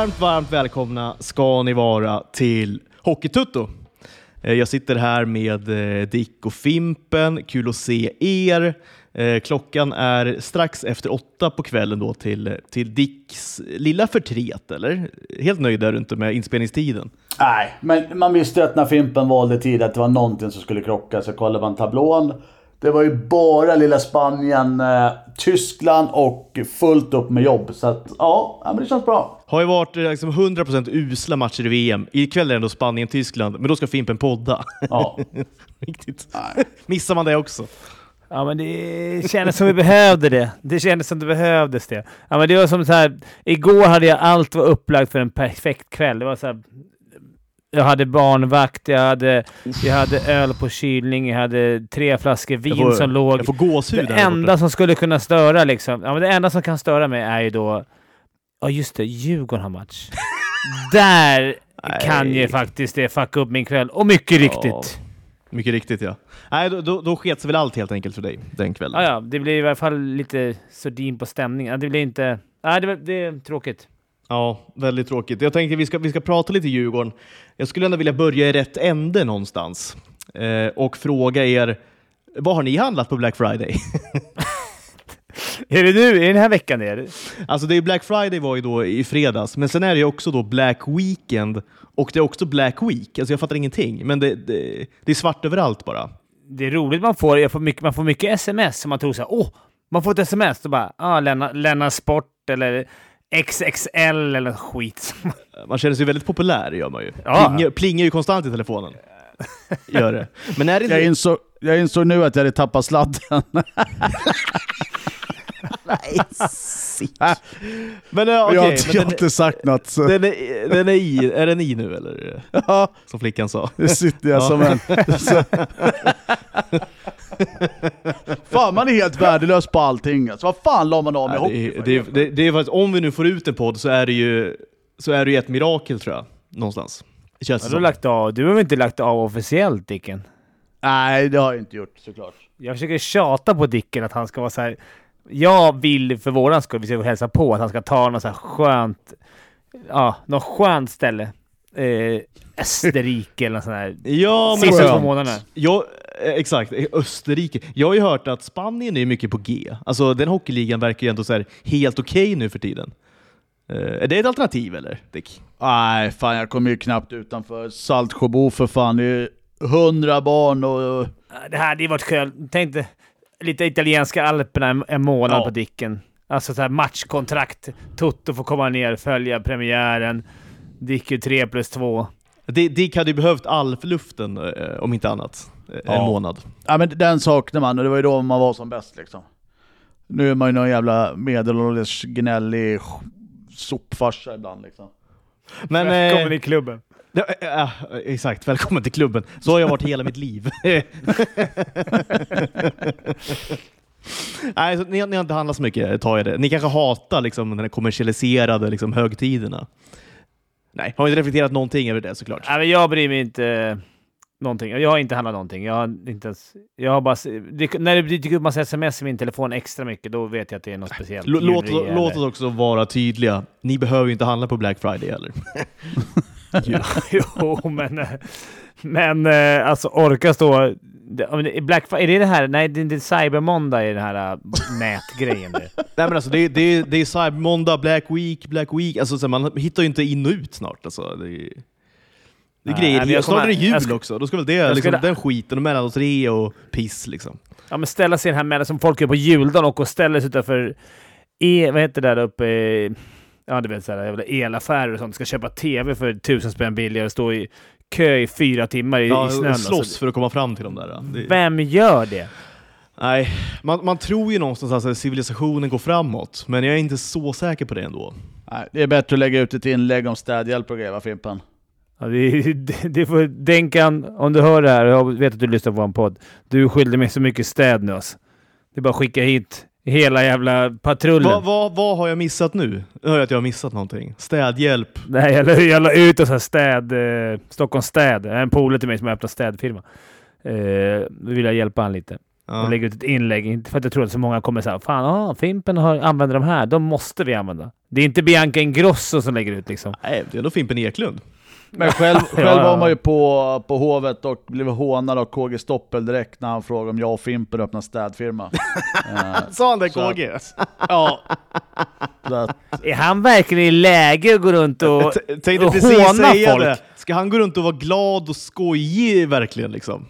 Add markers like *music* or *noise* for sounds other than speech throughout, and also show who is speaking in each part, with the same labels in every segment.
Speaker 1: Varmt, varmt välkomna ska ni vara till Hockeytutto. Eh, jag sitter här med eh, Dick och Fimpen. Kul att se er. Eh, klockan är strax efter åtta på kvällen då till, till Dicks lilla förtret, eller? Helt nöjd är du inte med inspelningstiden?
Speaker 2: Nej, men man visste ju att när Fimpen valde tid att det var någonting som skulle krocka. Så kollade man tablån. Det var ju bara lilla Spanien, eh, Tyskland och fullt upp med jobb. Så att, ja, men det känns bra.
Speaker 1: Har ju varit eh, liksom 100% usla matcher i VM. Ikväll är det ändå Spanien-Tyskland, men då ska Fimpen podda.
Speaker 2: Ja. *laughs*
Speaker 1: Riktigt. Missar man det också?
Speaker 3: Ja, men det kändes som vi behövde det. Det kändes som det behövdes det. Ja, men det var som så här. Igår hade jag allt var upplagt för en perfekt kväll. Det var så här, Jag hade barnvakt, jag hade, jag hade öl på kylning, jag hade tre flaskor vin
Speaker 1: får-
Speaker 3: som låg.
Speaker 1: Jag får gåshud
Speaker 3: Det enda som skulle kunna störa liksom. Ja, men det enda som kan störa mig är ju då... Ja, just det. Djurgården har match. *laughs* Där kan ju
Speaker 1: Nej.
Speaker 3: faktiskt det fucka upp min kväll. Och mycket riktigt.
Speaker 1: Mycket riktigt ja. Nej, då, då, då sket sig väl allt helt enkelt för dig den kvällen.
Speaker 3: Ja, ja. Det blir i alla fall lite sordin på stämningen. Det blir inte... Nej, det, det är tråkigt.
Speaker 1: Ja, väldigt tråkigt. Jag tänkte vi ska, vi ska prata lite Djurgården. Jag skulle ändå vilja börja i rätt ände någonstans eh, och fråga er, vad har ni handlat på Black Friday? *laughs*
Speaker 3: Är det nu? Är det den här veckan det är?
Speaker 1: alltså det är Black Friday var ju då i fredags, men sen är det ju också då Black Weekend och det är också Black Week. Alltså jag fattar ingenting, men det, det, det är svart överallt bara.
Speaker 3: Det är roligt man får. Jag får mycket, man får mycket sms som man tror så här, åh, man får ett sms och bara, ah, Länna, Länna Sport eller XXL eller skit.
Speaker 1: Man känner sig väldigt populär, gör man ju.
Speaker 3: Ja.
Speaker 1: Plingar, plingar ju konstant i telefonen. *laughs* Gör det. Men är det
Speaker 2: Jag insåg, jag insåg nu att jag hade tappat sladden. *laughs* *laughs*
Speaker 1: Men uh,
Speaker 2: jag har
Speaker 1: okej,
Speaker 2: inte,
Speaker 1: men
Speaker 2: jag har
Speaker 1: den,
Speaker 2: inte sagt något. Så.
Speaker 1: den, är, den är i, är den i nu eller?
Speaker 2: Ja,
Speaker 1: Som flickan sa.
Speaker 2: nu sitter jag
Speaker 1: Ja.
Speaker 2: som en... *laughs* Fan, man är helt värdelös på allting. Alltså, vad fan la man av med
Speaker 1: Ja,
Speaker 2: hockey
Speaker 1: det, det, det, det är faktiskt, om vi nu får ut en podd så är det ju, så är det ju ett mirakel tror jag. Någonstans. Känns
Speaker 3: du, har
Speaker 1: som.
Speaker 3: lagt av. du har väl inte lagt av officiellt, Dicken?
Speaker 2: Nej, det har jag inte gjort såklart.
Speaker 3: Jag försöker tjata på Dicken att han ska vara så här. Jag vill för våran skull, vi ska hälsa på, att han ska ta något så här skönt... Ja, något skönt ställe. Eh, Österrike eller något sånt här. *laughs*
Speaker 1: Ja, men
Speaker 3: Sista två månaderna.
Speaker 1: jag, eh, exakt, eh, Österrike. Jag har ju hört att Spanien är mycket på G. Alltså den hockeyligan verkar ju ändå så här helt okej nu för tiden. Eh, är det ett alternativ eller, Dick?
Speaker 2: Nej, fan jag kommer ju knappt utanför Saltsjöbo för fan. Det är hundra barn och...
Speaker 3: Det här hade ju varit kul. Tänk dig lite italienska alperna en, en månad
Speaker 1: Ja.
Speaker 3: på Dicken. Alltså så här matchkontrakt. Toto får komma ner, följa premiären. Dick är 3 plus 2.
Speaker 1: Det, Dick hade ju behövt alfluften eh, om inte annat. Eh, En
Speaker 2: Ja.
Speaker 1: månad.
Speaker 2: Ja men den saknar man och det var ju då man var som bäst liksom. Nu är man ju någon jävla medelålders gnällig sopfarsa ibland liksom.
Speaker 1: Men,
Speaker 3: Välkommen
Speaker 1: eh,
Speaker 3: i klubben.
Speaker 1: Ja, ja, exakt, välkommen till klubben. Så har jag varit hela mitt liv. *laughs* Nej, så ni, har- ni har inte handlat så mycket, tar jag det. Ni kanske hatar liksom, den här kommersialiserade liksom, högtiderna? Nej, har inte reflekterat någonting över det såklart.
Speaker 3: Nej, men jag bryr mig inte eh, någonting. Jag har inte handlat någonting. Jag har inte ens... Jag har bara... Det, när det dyker upp massa sms i min telefon extra mycket, då vet jag att det är något speciellt.
Speaker 1: L- låt, låt oss också vara tydliga. Ni behöver ju inte handla på Black Friday heller. *laughs*
Speaker 3: jo, men... eh, Men eh, alltså orka stå... det- det- Black är det det här? Nej, det är inte Cyber Monday i den här äh, nätgrejen. Det. *laughs*
Speaker 1: Nej men alltså det, är- det, är- det är Cyber Monday, Black Week, Black Week. Alltså, så man hittar ju inte in och ut snart. Alltså, det, är- det är
Speaker 3: Nej,
Speaker 1: grejer.
Speaker 3: men jag
Speaker 1: snart är det jul
Speaker 3: ska-
Speaker 1: också. Då ska väl det, liksom,
Speaker 3: skulle-
Speaker 1: den skiten och mellandagsrea och piss liksom.
Speaker 3: Ja, men ställa sig i den här mellan som folk gör på juldagen och ställa sig utanför... E, vad heter det där uppe? Ja, du vet jävla elaffärer och sånt. Ska köpa TV för tusen spänn billigare och stå i kö i fyra timmar i,
Speaker 1: Ja,
Speaker 3: i snön.
Speaker 1: slåss
Speaker 3: Alltså,
Speaker 1: för att komma fram till de där. Det,
Speaker 3: Vem gör det?
Speaker 1: nej, man, man tror ju någonstans att alltså, civilisationen går framåt, men jag är inte så säker på det ändå.
Speaker 2: Nej, det är bättre att lägga ut ett inlägg om städhjälp och grejer va Fimpen?
Speaker 3: Ja, det, *laughs* det, det får, Denkan, om du hör det här, jag vet att du lyssnar på en podd. Du skyllde mig så mycket städ nu alltså. Det är bara att skicka hit hela jävla patrullen.
Speaker 1: Vad vad- vad har jag missat nu? Jag hör att jag har missat någonting. Städhjälp.
Speaker 3: Nej, jag la, jag la ut en sån här städ... Eh, Stockholms städ. Jag En polare till mig som har öppnat städfirma. Eh, då vill jag hjälpa han lite.
Speaker 1: Ja.
Speaker 3: och lägger ut ett inlägg. Inte för att jag tror att så många kommer säga Fan, ah, Fimpen har, använder de här. De måste vi använda. Det är inte Bianca Ingrosso som lägger ut liksom.
Speaker 1: Nej, det är ändå Fimpen Eklund.
Speaker 4: Men själv, *laughs* själv
Speaker 3: Ja, ja.
Speaker 4: var man ju på, på Hovet och blev hånad av KG Stoppel direkt när han frågade om jag och Fimpen öppnar städfirma. *laughs* Eh,
Speaker 1: Sa han det
Speaker 4: Så att-
Speaker 1: KG?
Speaker 4: ja. *laughs* Att,
Speaker 3: Är han verkligen i läge att gå runt och, och håna
Speaker 1: säga
Speaker 3: folk?
Speaker 1: det. Ska han gå runt och vara glad och skojig verkligen liksom?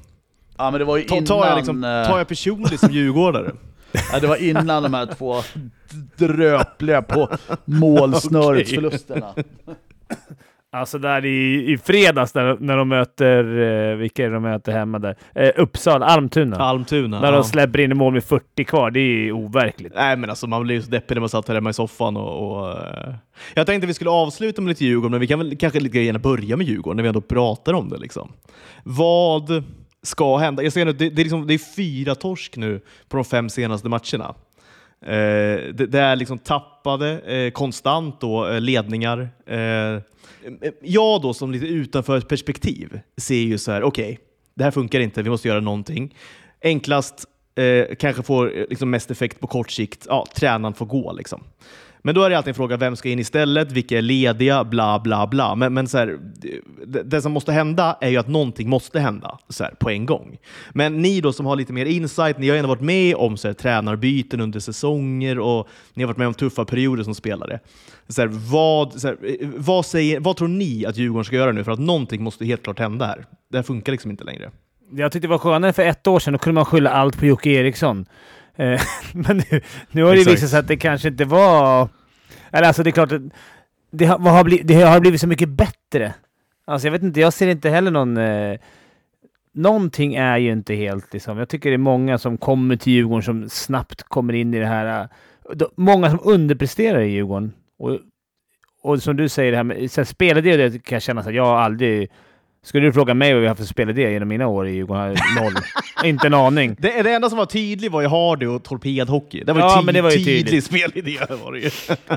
Speaker 4: ja men det var ju
Speaker 1: Ta,
Speaker 4: innan...
Speaker 1: tar, jag liksom,
Speaker 4: eh,
Speaker 1: tar jag personligt som djurgårdare?
Speaker 4: ja, det var innan de här två dröpliga på målsnöretsförlusterna.
Speaker 3: Alltså där i, i fredags när, när de möter, eh, vilka är det de möter hemma där? Eh, Uppsala, Almtuna.
Speaker 1: Almtuna.
Speaker 3: när
Speaker 1: ja.
Speaker 3: de släpper in i mål med 40 kvar. Det är overkligt.
Speaker 1: Nej men alltså man blir ju så deppig när man satt här hemma i soffan och... och eh, Jag tänkte vi skulle avsluta med lite Djurgården, men vi kan väl kanske lika gärna börja med Djurgården när vi ändå pratar om det. Liksom. Vad ska hända? Jag ser nu, det, det, är liksom, det är fyra torsk nu på de fem senaste matcherna. Eh, det, det är liksom tappade eh, konstant då, eh, ledningar. Eh, jag då som lite utanför perspektiv ser ju så här, okej, det här funkar inte, vi måste göra någonting. Enklast, eh, kanske får eh, liksom mest effekt på kort sikt, ja, tränaren får gå. Liksom. Men då är det alltid en fråga, vem ska in istället? Vilka är lediga? Bla, bla, bla. Men, men så här, det, det som måste hända är ju att någonting måste hända så här, på en gång. Men ni då som har lite mer insight, ni har ju ändå varit med om så här, tränarbyten under säsonger och ni har varit med om tuffa perioder som spelare. Så här, vad, så här, vad, säger, vad tror ni att Djurgården ska göra nu? För att någonting måste helt klart hända här. Det här funkar liksom inte längre.
Speaker 3: Jag tyckte det var skönare för ett år sedan. Då kunde man skylla allt på Jocke Eriksson. Eh, *laughs* men nu, nu har det
Speaker 1: Exakt.
Speaker 3: visat sig att det kanske inte var... Eller alltså det är klart det har, har, blivit, det har blivit så mycket bättre. Alltså jag vet inte, jag ser inte heller någon... Eh, någonting är ju inte helt liksom. Jag tycker det är många som kommer till Djurgården som snabbt kommer in i det här. eh, de- Många som underpresterar i Djurgården. Och, och som du säger, det här med så spelidé, det kan jag känna att jag aldrig... Skulle du fråga mig vad vi har för spelidé genom mina år i Djurgården? jag Noll. *laughs* inte en aning.
Speaker 1: Det, det enda som var tydligt var ju Hardy och torpedhockey. Det var ju,
Speaker 3: Ja,
Speaker 1: ty-
Speaker 3: men det var ju
Speaker 1: tydlig
Speaker 3: tydligt.
Speaker 1: spelidé. Var det ju.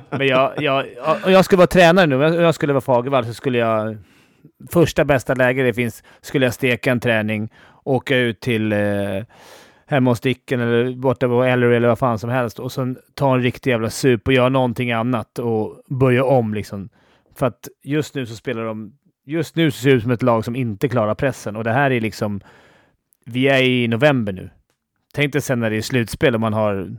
Speaker 1: *laughs*
Speaker 3: Men jag, jag, och jag skulle vara tränare nu. Om jag, jag skulle vara Fagervall så skulle jag... Första bästa läge det finns skulle jag steka en träning, åka ut till eh, hemma hos Dicken eller borta på Ellery eller vad fan som helst och sen ta en riktig jävla sup och göra någonting annat och börja om liksom. För att just nu så spelar de... Just nu ser det ut som ett lag som inte klarar pressen och det här är liksom... Vi är i november nu. Tänk dig sen när det är slutspel och man har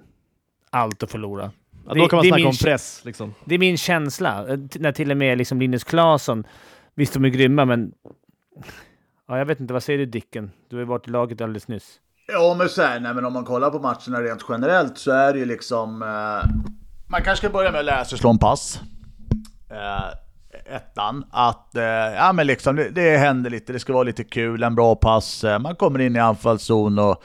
Speaker 3: allt att förlora.
Speaker 1: Ja,
Speaker 3: Det-
Speaker 1: då kan man
Speaker 3: det
Speaker 1: snacka om press. Liksom.
Speaker 3: Det är min känsla. När till och med liksom Linus Claesson, visst de är grymma, men... Ja, jag vet inte, vad säger du Dicken? Du har ju varit i laget alldeles nyss.
Speaker 4: Ja men så här, nej, men om man kollar på matcherna rent generellt så är det ju liksom... Eh, man kanske ska börja med att lära sig slå en pass. Eh, ettan. Att, eh, ja men liksom det, det händer lite, det ska vara lite kul, en bra pass. Eh, man kommer in i anfallszon och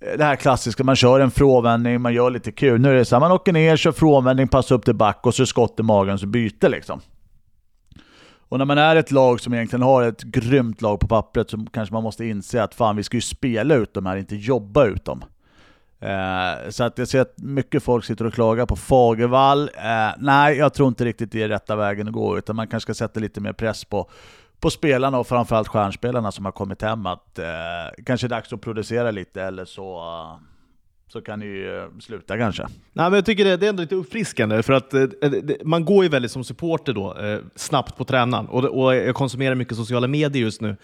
Speaker 4: eh, det här klassiska, man kör en frånvändning, man gör lite kul. Nu är det så här, man åker ner, kör frånvändning, passar upp till back och så skott i magen, så byter liksom. Och när man är ett lag som egentligen har ett grymt lag på pappret så kanske man måste inse att fan vi ska ju spela ut dem här, inte jobba ut dem. Eh, så att jag ser att mycket folk sitter och klagar på Fagervall. Eh, nej, jag tror inte riktigt det är rätta vägen att gå, utan man kanske ska sätta lite mer press på, på spelarna och framförallt stjärnspelarna som har kommit hem att eh, kanske är dags att producera lite eller så, eh, så kan ni ju eh, sluta kanske.
Speaker 1: Nej, men jag tycker det, det är ändå lite uppfriskande, för att eh, det, man går ju väldigt som supporter då, eh, snabbt på tränaren. Och, och jag konsumerar mycket sociala medier just nu.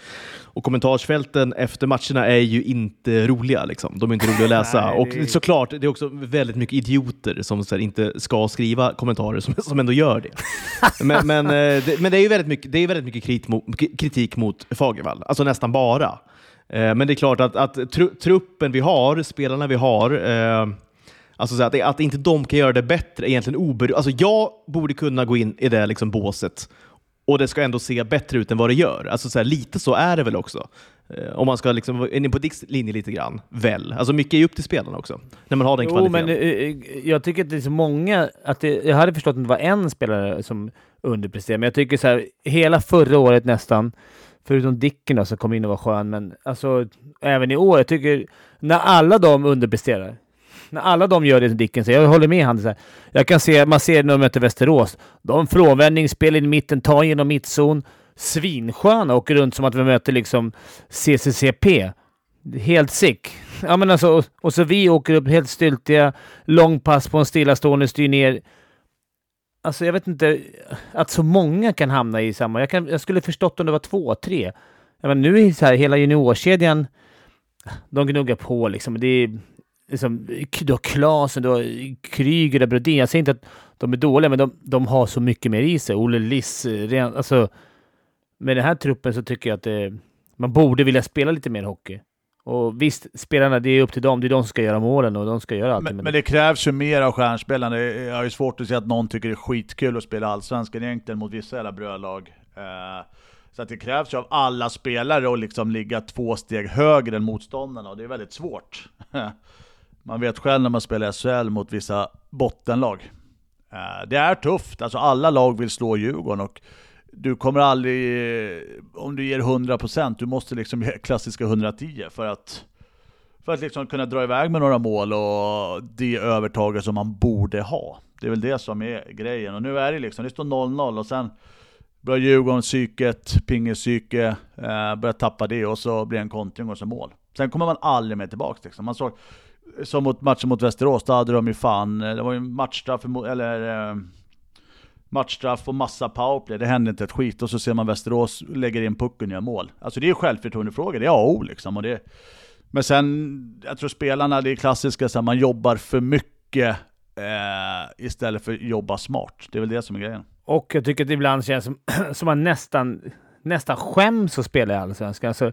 Speaker 1: Och kommentarsfälten efter matcherna är ju inte roliga. Liksom. De är inte roliga att läsa.
Speaker 3: Nej,
Speaker 1: och
Speaker 3: det
Speaker 1: såklart, det är också väldigt mycket idioter som här, inte ska skriva kommentarer, som, som ändå gör det. *laughs* men, men, eh, det, men det är ju väldigt mycket, det är väldigt mycket kritik mot, kritik mot Fagervall, alltså nästan bara. Eh, Men det är klart att, att tru- truppen vi har, spelarna vi har, eh, alltså så att, att inte de kan göra det bättre egentligen oberoende. Alltså jag borde kunna gå in i det liksom båset och det ska ändå se bättre ut än vad det gör. Alltså så här, lite så är det väl också. Eh, Om man ska liksom vara inne på Dicks linje lite grann, väl. Alltså mycket är ju upp till spelarna också, när man har den
Speaker 3: Jo,
Speaker 1: kvaliteten.
Speaker 3: men jag tycker att det är så många... Att det, jag hade förstått att det var en spelare som underpresterade, men jag tycker så här, hela förra året nästan, förutom Dicken då, som kom in och var skön, men alltså även i år, jag tycker när alla de underpresterar, när alla de gör det som Dicken säger, jag håller med han. Så här, jag kan se, man ser när de möter Västerås, de frånvändning, spel in i mitten, tar genom mittzon, svinsköna, åker runt som att vi möter liksom CCCP. helt sick. Ja, men alltså, och, och så vi åker upp helt styltiga, långpass på en stillastående, styr ner. Alltså jag vet inte, att så många kan hamna i samma... Jag, kan, jag skulle förstått om det var två, tre. Men nu är det så här, hela juniorkedjan, de gnuggar på liksom. Det är, liksom du har Klasen, du har Kryger och Brodin. Jag säger inte att de är dåliga, men de, de har så mycket mer i sig. Olle Liss, ren, alltså... Med den här truppen så tycker jag att det, man borde vilja spela lite mer hockey. Och visst, spelarna, det är upp till dem. Det är de som ska göra målen och de ska göra allt.
Speaker 4: Men, men det krävs ju mer av stjärnspelarna. Jag har ju svårt att se att någon tycker det är skitkul att spela Allsvenskan egentligen mot vissa jävla brödlag. Uh, så att det krävs ju av alla spelare att liksom ligga två steg högre än motståndarna och det är väldigt svårt. *laughs* man vet själv när man spelar SHL mot vissa bottenlag. Uh, det är tufft, alltså alla lag vill slå Djurgården och du kommer aldrig, om du ger 100%, du måste liksom ge klassiska 110 för att, för att liksom kunna dra iväg med några mål och det övertaget som man borde ha. Det är väl det som är grejen. Och nu är det liksom, det står 0-0 och sen börjar Djurgården psyket, pingelpsyke, eh, börjar tappa det och så blir det en kontring och så mål. Sen kommer man aldrig mer tillbaka liksom. Man såg, som mot matchen mot Västerås, då hade de ju fan, eh, det var ju matchstraff, eller eh, matchstraff och massa powerplay, det händer inte ett skit. Och så ser man Västerås lägger in pucken och gör mål. Alltså det är självförtroendefrågor, det är A och O liksom. Och det, men sen, jag tror spelarna, det är klassiska, så här, man jobbar för mycket eh, istället för att jobba smart. Det är väl det som är grejen.
Speaker 3: Och jag tycker att det ibland känns som, *clears throat* som man nästan, nästan skäms att spela i Allsvenskan. Alltså,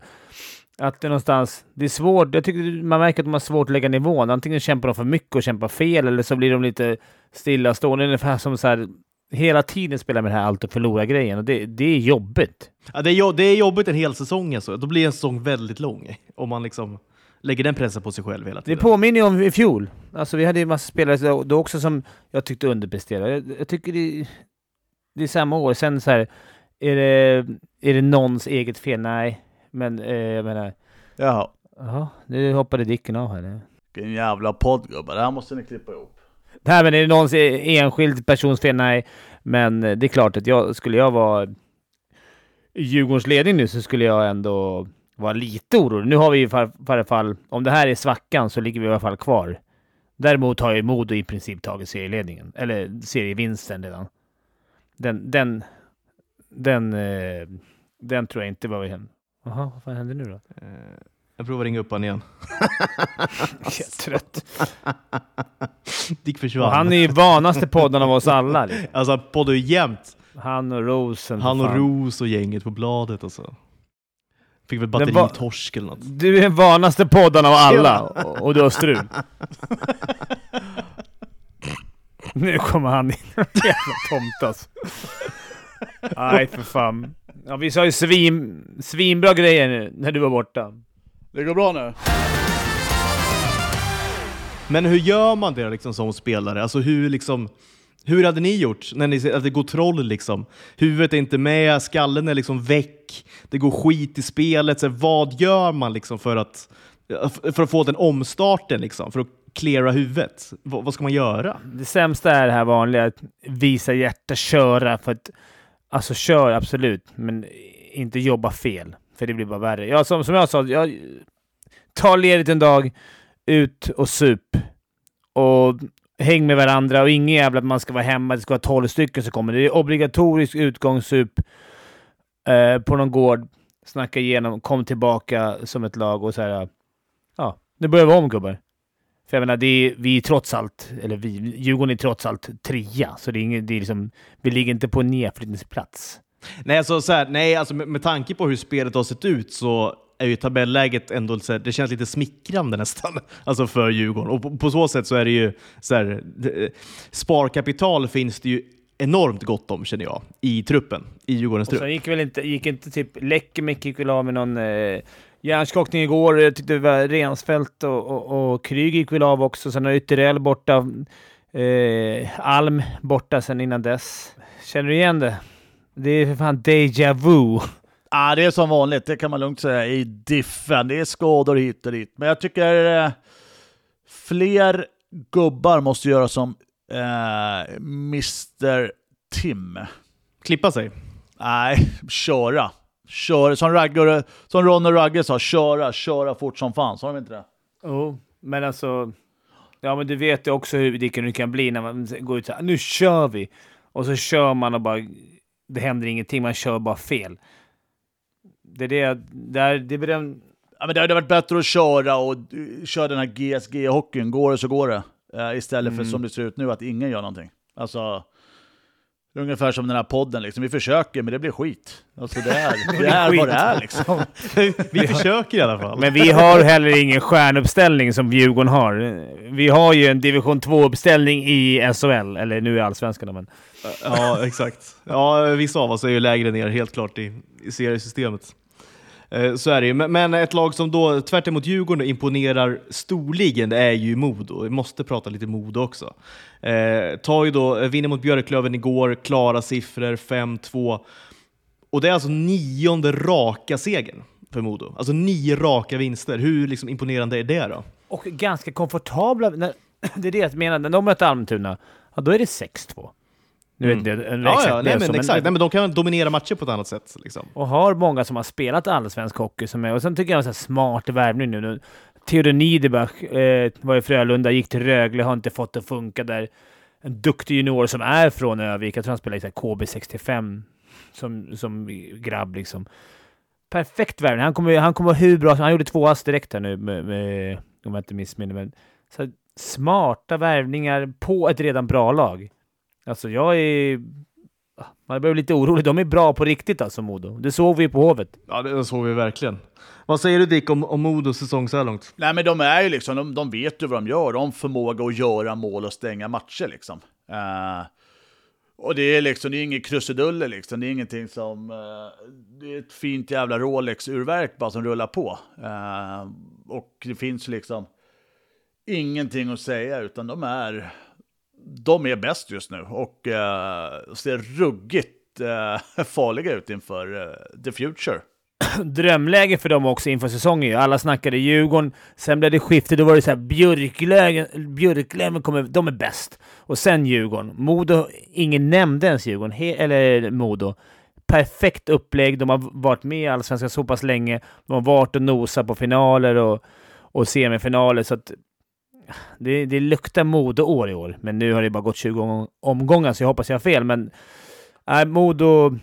Speaker 3: att det någonstans, det är svårt. Jag tycker man märker att de har svårt att lägga nivån. Antingen kämpar de för mycket och kämpar fel, eller så blir de lite stillastående. Ungefär som så här, hela tiden spela med det här allt och förlora grejen och det, det är jobbigt.
Speaker 1: Ja, det, är, det är jobbigt en hel säsong alltså. Då blir en säsong väldigt lång om man liksom lägger den pressen på sig själv hela tiden.
Speaker 3: Det påminner ju om i fjol. Alltså vi hade ju en massa spelare då också som jag tyckte underpresterade. Jag, jag tycker det, det är samma år. Sen så här, är det, är det någons eget fel? Nej, men eh, jag menar...
Speaker 4: Jaha.
Speaker 3: Jaha, nu hoppade Dicken av här.
Speaker 4: Vilken jävla podd gubbar, det här måste ni klippa ihop.
Speaker 3: Nej, men är det någon enskild persons fel? Nej. Men eh, det är klart att jag, skulle jag vara i Djurgårdens ledning nu så skulle jag ändå vara lite orolig. Nu har vi i alla fall, om det här är svackan så ligger vi i alla fall kvar. Däremot har ju Modo i princip tagit serieledningen, eller serievinsten redan. Den, den, den, den, den tror jag inte var hem. Jaha, vad fan händer nu då?
Speaker 1: Eh, jag provar ringa upp honom igen. *laughs*
Speaker 3: jag är trött.
Speaker 1: Dick försvann.
Speaker 3: Och han är ju vanaste podden av oss alla.
Speaker 1: Liksom. Alltså han poddar ju jämt.
Speaker 3: Han och Rosen.
Speaker 1: Han och fan. Ros och gänget på bladet alltså. Fick väl batteritorsk eller något.
Speaker 3: Du är den vanaste podden av alla och, och du har strul. *laughs* nu kommer han in. Jävla tomt alltså. Nej för fan. Ja, vi sa ju svin, svinbra grejer nu när du var borta.
Speaker 4: Det går bra nu.
Speaker 1: Men hur gör man det liksom som spelare? Alltså hur liksom... Hur hade ni gjort när ni ser att det går troll? Liksom? Huvudet är inte med, skallen är liksom väck, det går skit i spelet. Så vad gör man liksom för, att, för att få den omstarten, liksom, för att klara huvudet? V vad ska man göra?
Speaker 3: Det sämsta är det här vanliga, att visa hjärta, köra. För att, alltså kör absolut, men inte jobba fel. För det blir bara värre. Ja, som, som jag sa, jag tar ledigt en dag, ut och sup. Och häng med varandra och ingen jävla att man ska vara hemma, det ska vara tolv stycken som kommer. Det är obligatorisk utgångssup eh, på någon gård. Snacka igenom, kom tillbaka som ett lag och så här. Ja, nu börjar vi om gubbar. För jag menar, det är, vi är trots allt, eller vi, Djurgården är trots allt trea, så det är inget, det är liksom, vi ligger inte på en nedflyttningsplats.
Speaker 1: Nej, alltså, så här, nej alltså med, med tanke på hur spelet har sett ut så är ju tabelläget ändå så här, det känns lite smickrande nästan *laughs* alltså för Djurgården. Och på, på så sätt så är det ju så här, det, sparkapital finns det ju enormt gott om känner jag i truppen, i Djurgårdens trupp.
Speaker 3: gick väl inte, gick inte typ Läckemäki gick väl av med någon eh, hjärnskakning igår. Jag tyckte det var Rensfeldt och, och, och Kryg gick väl av också. Sen har Ytterell borta. Eh, Alm borta sen innan dess. Känner du igen det? Det är för fan déjà vu.
Speaker 4: Ja, det är som vanligt, det kan man lugnt säga, i diffen. Det är skador hit och dit. Men jag tycker eh, fler gubbar måste göra som eh, Mr Tim.
Speaker 1: Klippa sig?
Speaker 4: Nej, köra. Kör, som, Ragge, som Ron och Ragge sa, köra, köra fort som fan. Sa de inte det?
Speaker 3: Jo, men alltså... Ja, men du vet ju också hur det kan bli när man går ut så här, nu kör vi! Och så kör man och bara... Det händer ingenting, man kör bara fel. Det är det... Det, är, det den...
Speaker 4: Ja, men det hade varit bättre att köra och uh, köra den här GSG-hockeyn. Går det så går det. Uh, istället för
Speaker 3: Mm.
Speaker 4: som det ser ut nu, att ingen gör någonting. Alltså... det är Ungefär som den här podden, liksom. vi försöker men det blir skit. Alltså det är, *laughs* det är vad det är liksom. *laughs*
Speaker 1: Vi försöker i alla fall.
Speaker 3: Men vi har heller ingen stjärnuppställning som Djurgården har. Vi har ju en division 2-uppställning i SHL, eller nu i Allsvenskan. Men...
Speaker 1: Ja, exakt. Ja, vissa av oss är ju lägre ner helt klart i, i seriesystemet. Eh, så är det ju. Men- ett lag som då tvärt emot Djurgården imponerar storligen det är ju Modo. Vi måste prata lite Modo också. Eh, tar ju då, eh, vinner mot Björklöven igår, klara siffror, 5-2. Och det är alltså nionde raka segern för Modo. Alltså nio raka vinster. Hur liksom imponerande är det då?
Speaker 3: Och ganska komfortabla. *clears throat* Det är det jag menar, när de möter Almtuna, ja, då är det 6-2. Nu vet inte jag
Speaker 1: Mm. Ja, ja
Speaker 3: det
Speaker 1: nej,
Speaker 3: är
Speaker 1: men,
Speaker 3: så,
Speaker 1: exakt. Nej, men de kan dominera matcher på ett annat sätt. Liksom.
Speaker 3: Och har många som har spelat allsvensk hockey som är... Och sen tycker jag en sån här smart värvning nu. nu. Theodor Niederbach eh, var i Frölunda, gick till Rögle, har inte fått det att funka där. En duktig junior som är från Övik. Jag tror han spelar i så här KB65 som, som grabb liksom. Perfekt värvning. Han kommer, han kommer vara hur bra som... Han gjorde två ass direkt här nu med, med om jag inte missminner mig. Smarta värvningar på ett redan bra lag. Alltså jag är... Man börjar bli lite orolig. De är bra på riktigt alltså, Modo. Det såg vi på Hovet.
Speaker 1: Ja, det såg vi verkligen. Vad säger du Dick om, om Modos säsong så här långt?
Speaker 4: Nej men de är ju liksom, de, de vet ju vad de gör. De har förmåga att göra mål och stänga matcher liksom. Eh, och det är liksom, det är inget krusiduller liksom. Det är ingenting som, eh, det är ett fint jävla Rolex-urverk bara som rullar på. Eh, och det finns liksom ingenting att säga utan de är, de är bäst just nu och eh, ser ruggigt eh, *laughs* farliga ut inför eh, the future. *clears throat*
Speaker 3: Drömläge för dem också inför säsongen ju. Alla snackade Djurgården, sen blev det skifte. Då var det så här Björklöven, Björklöven kommer, de är bäst. Och sen Djurgården. Modo, ingen nämnde ens Djurgården, he, eller Modo. Perfekt upplägg. De har varit med i Allsvenskan så pass länge. De har varit och nosat på finaler och, och semifinaler. Så att det, det luktar Modo-år i år. Men nu har det bara gått 20 omgångar, så jag hoppas jag har fel. Men äh, Modo,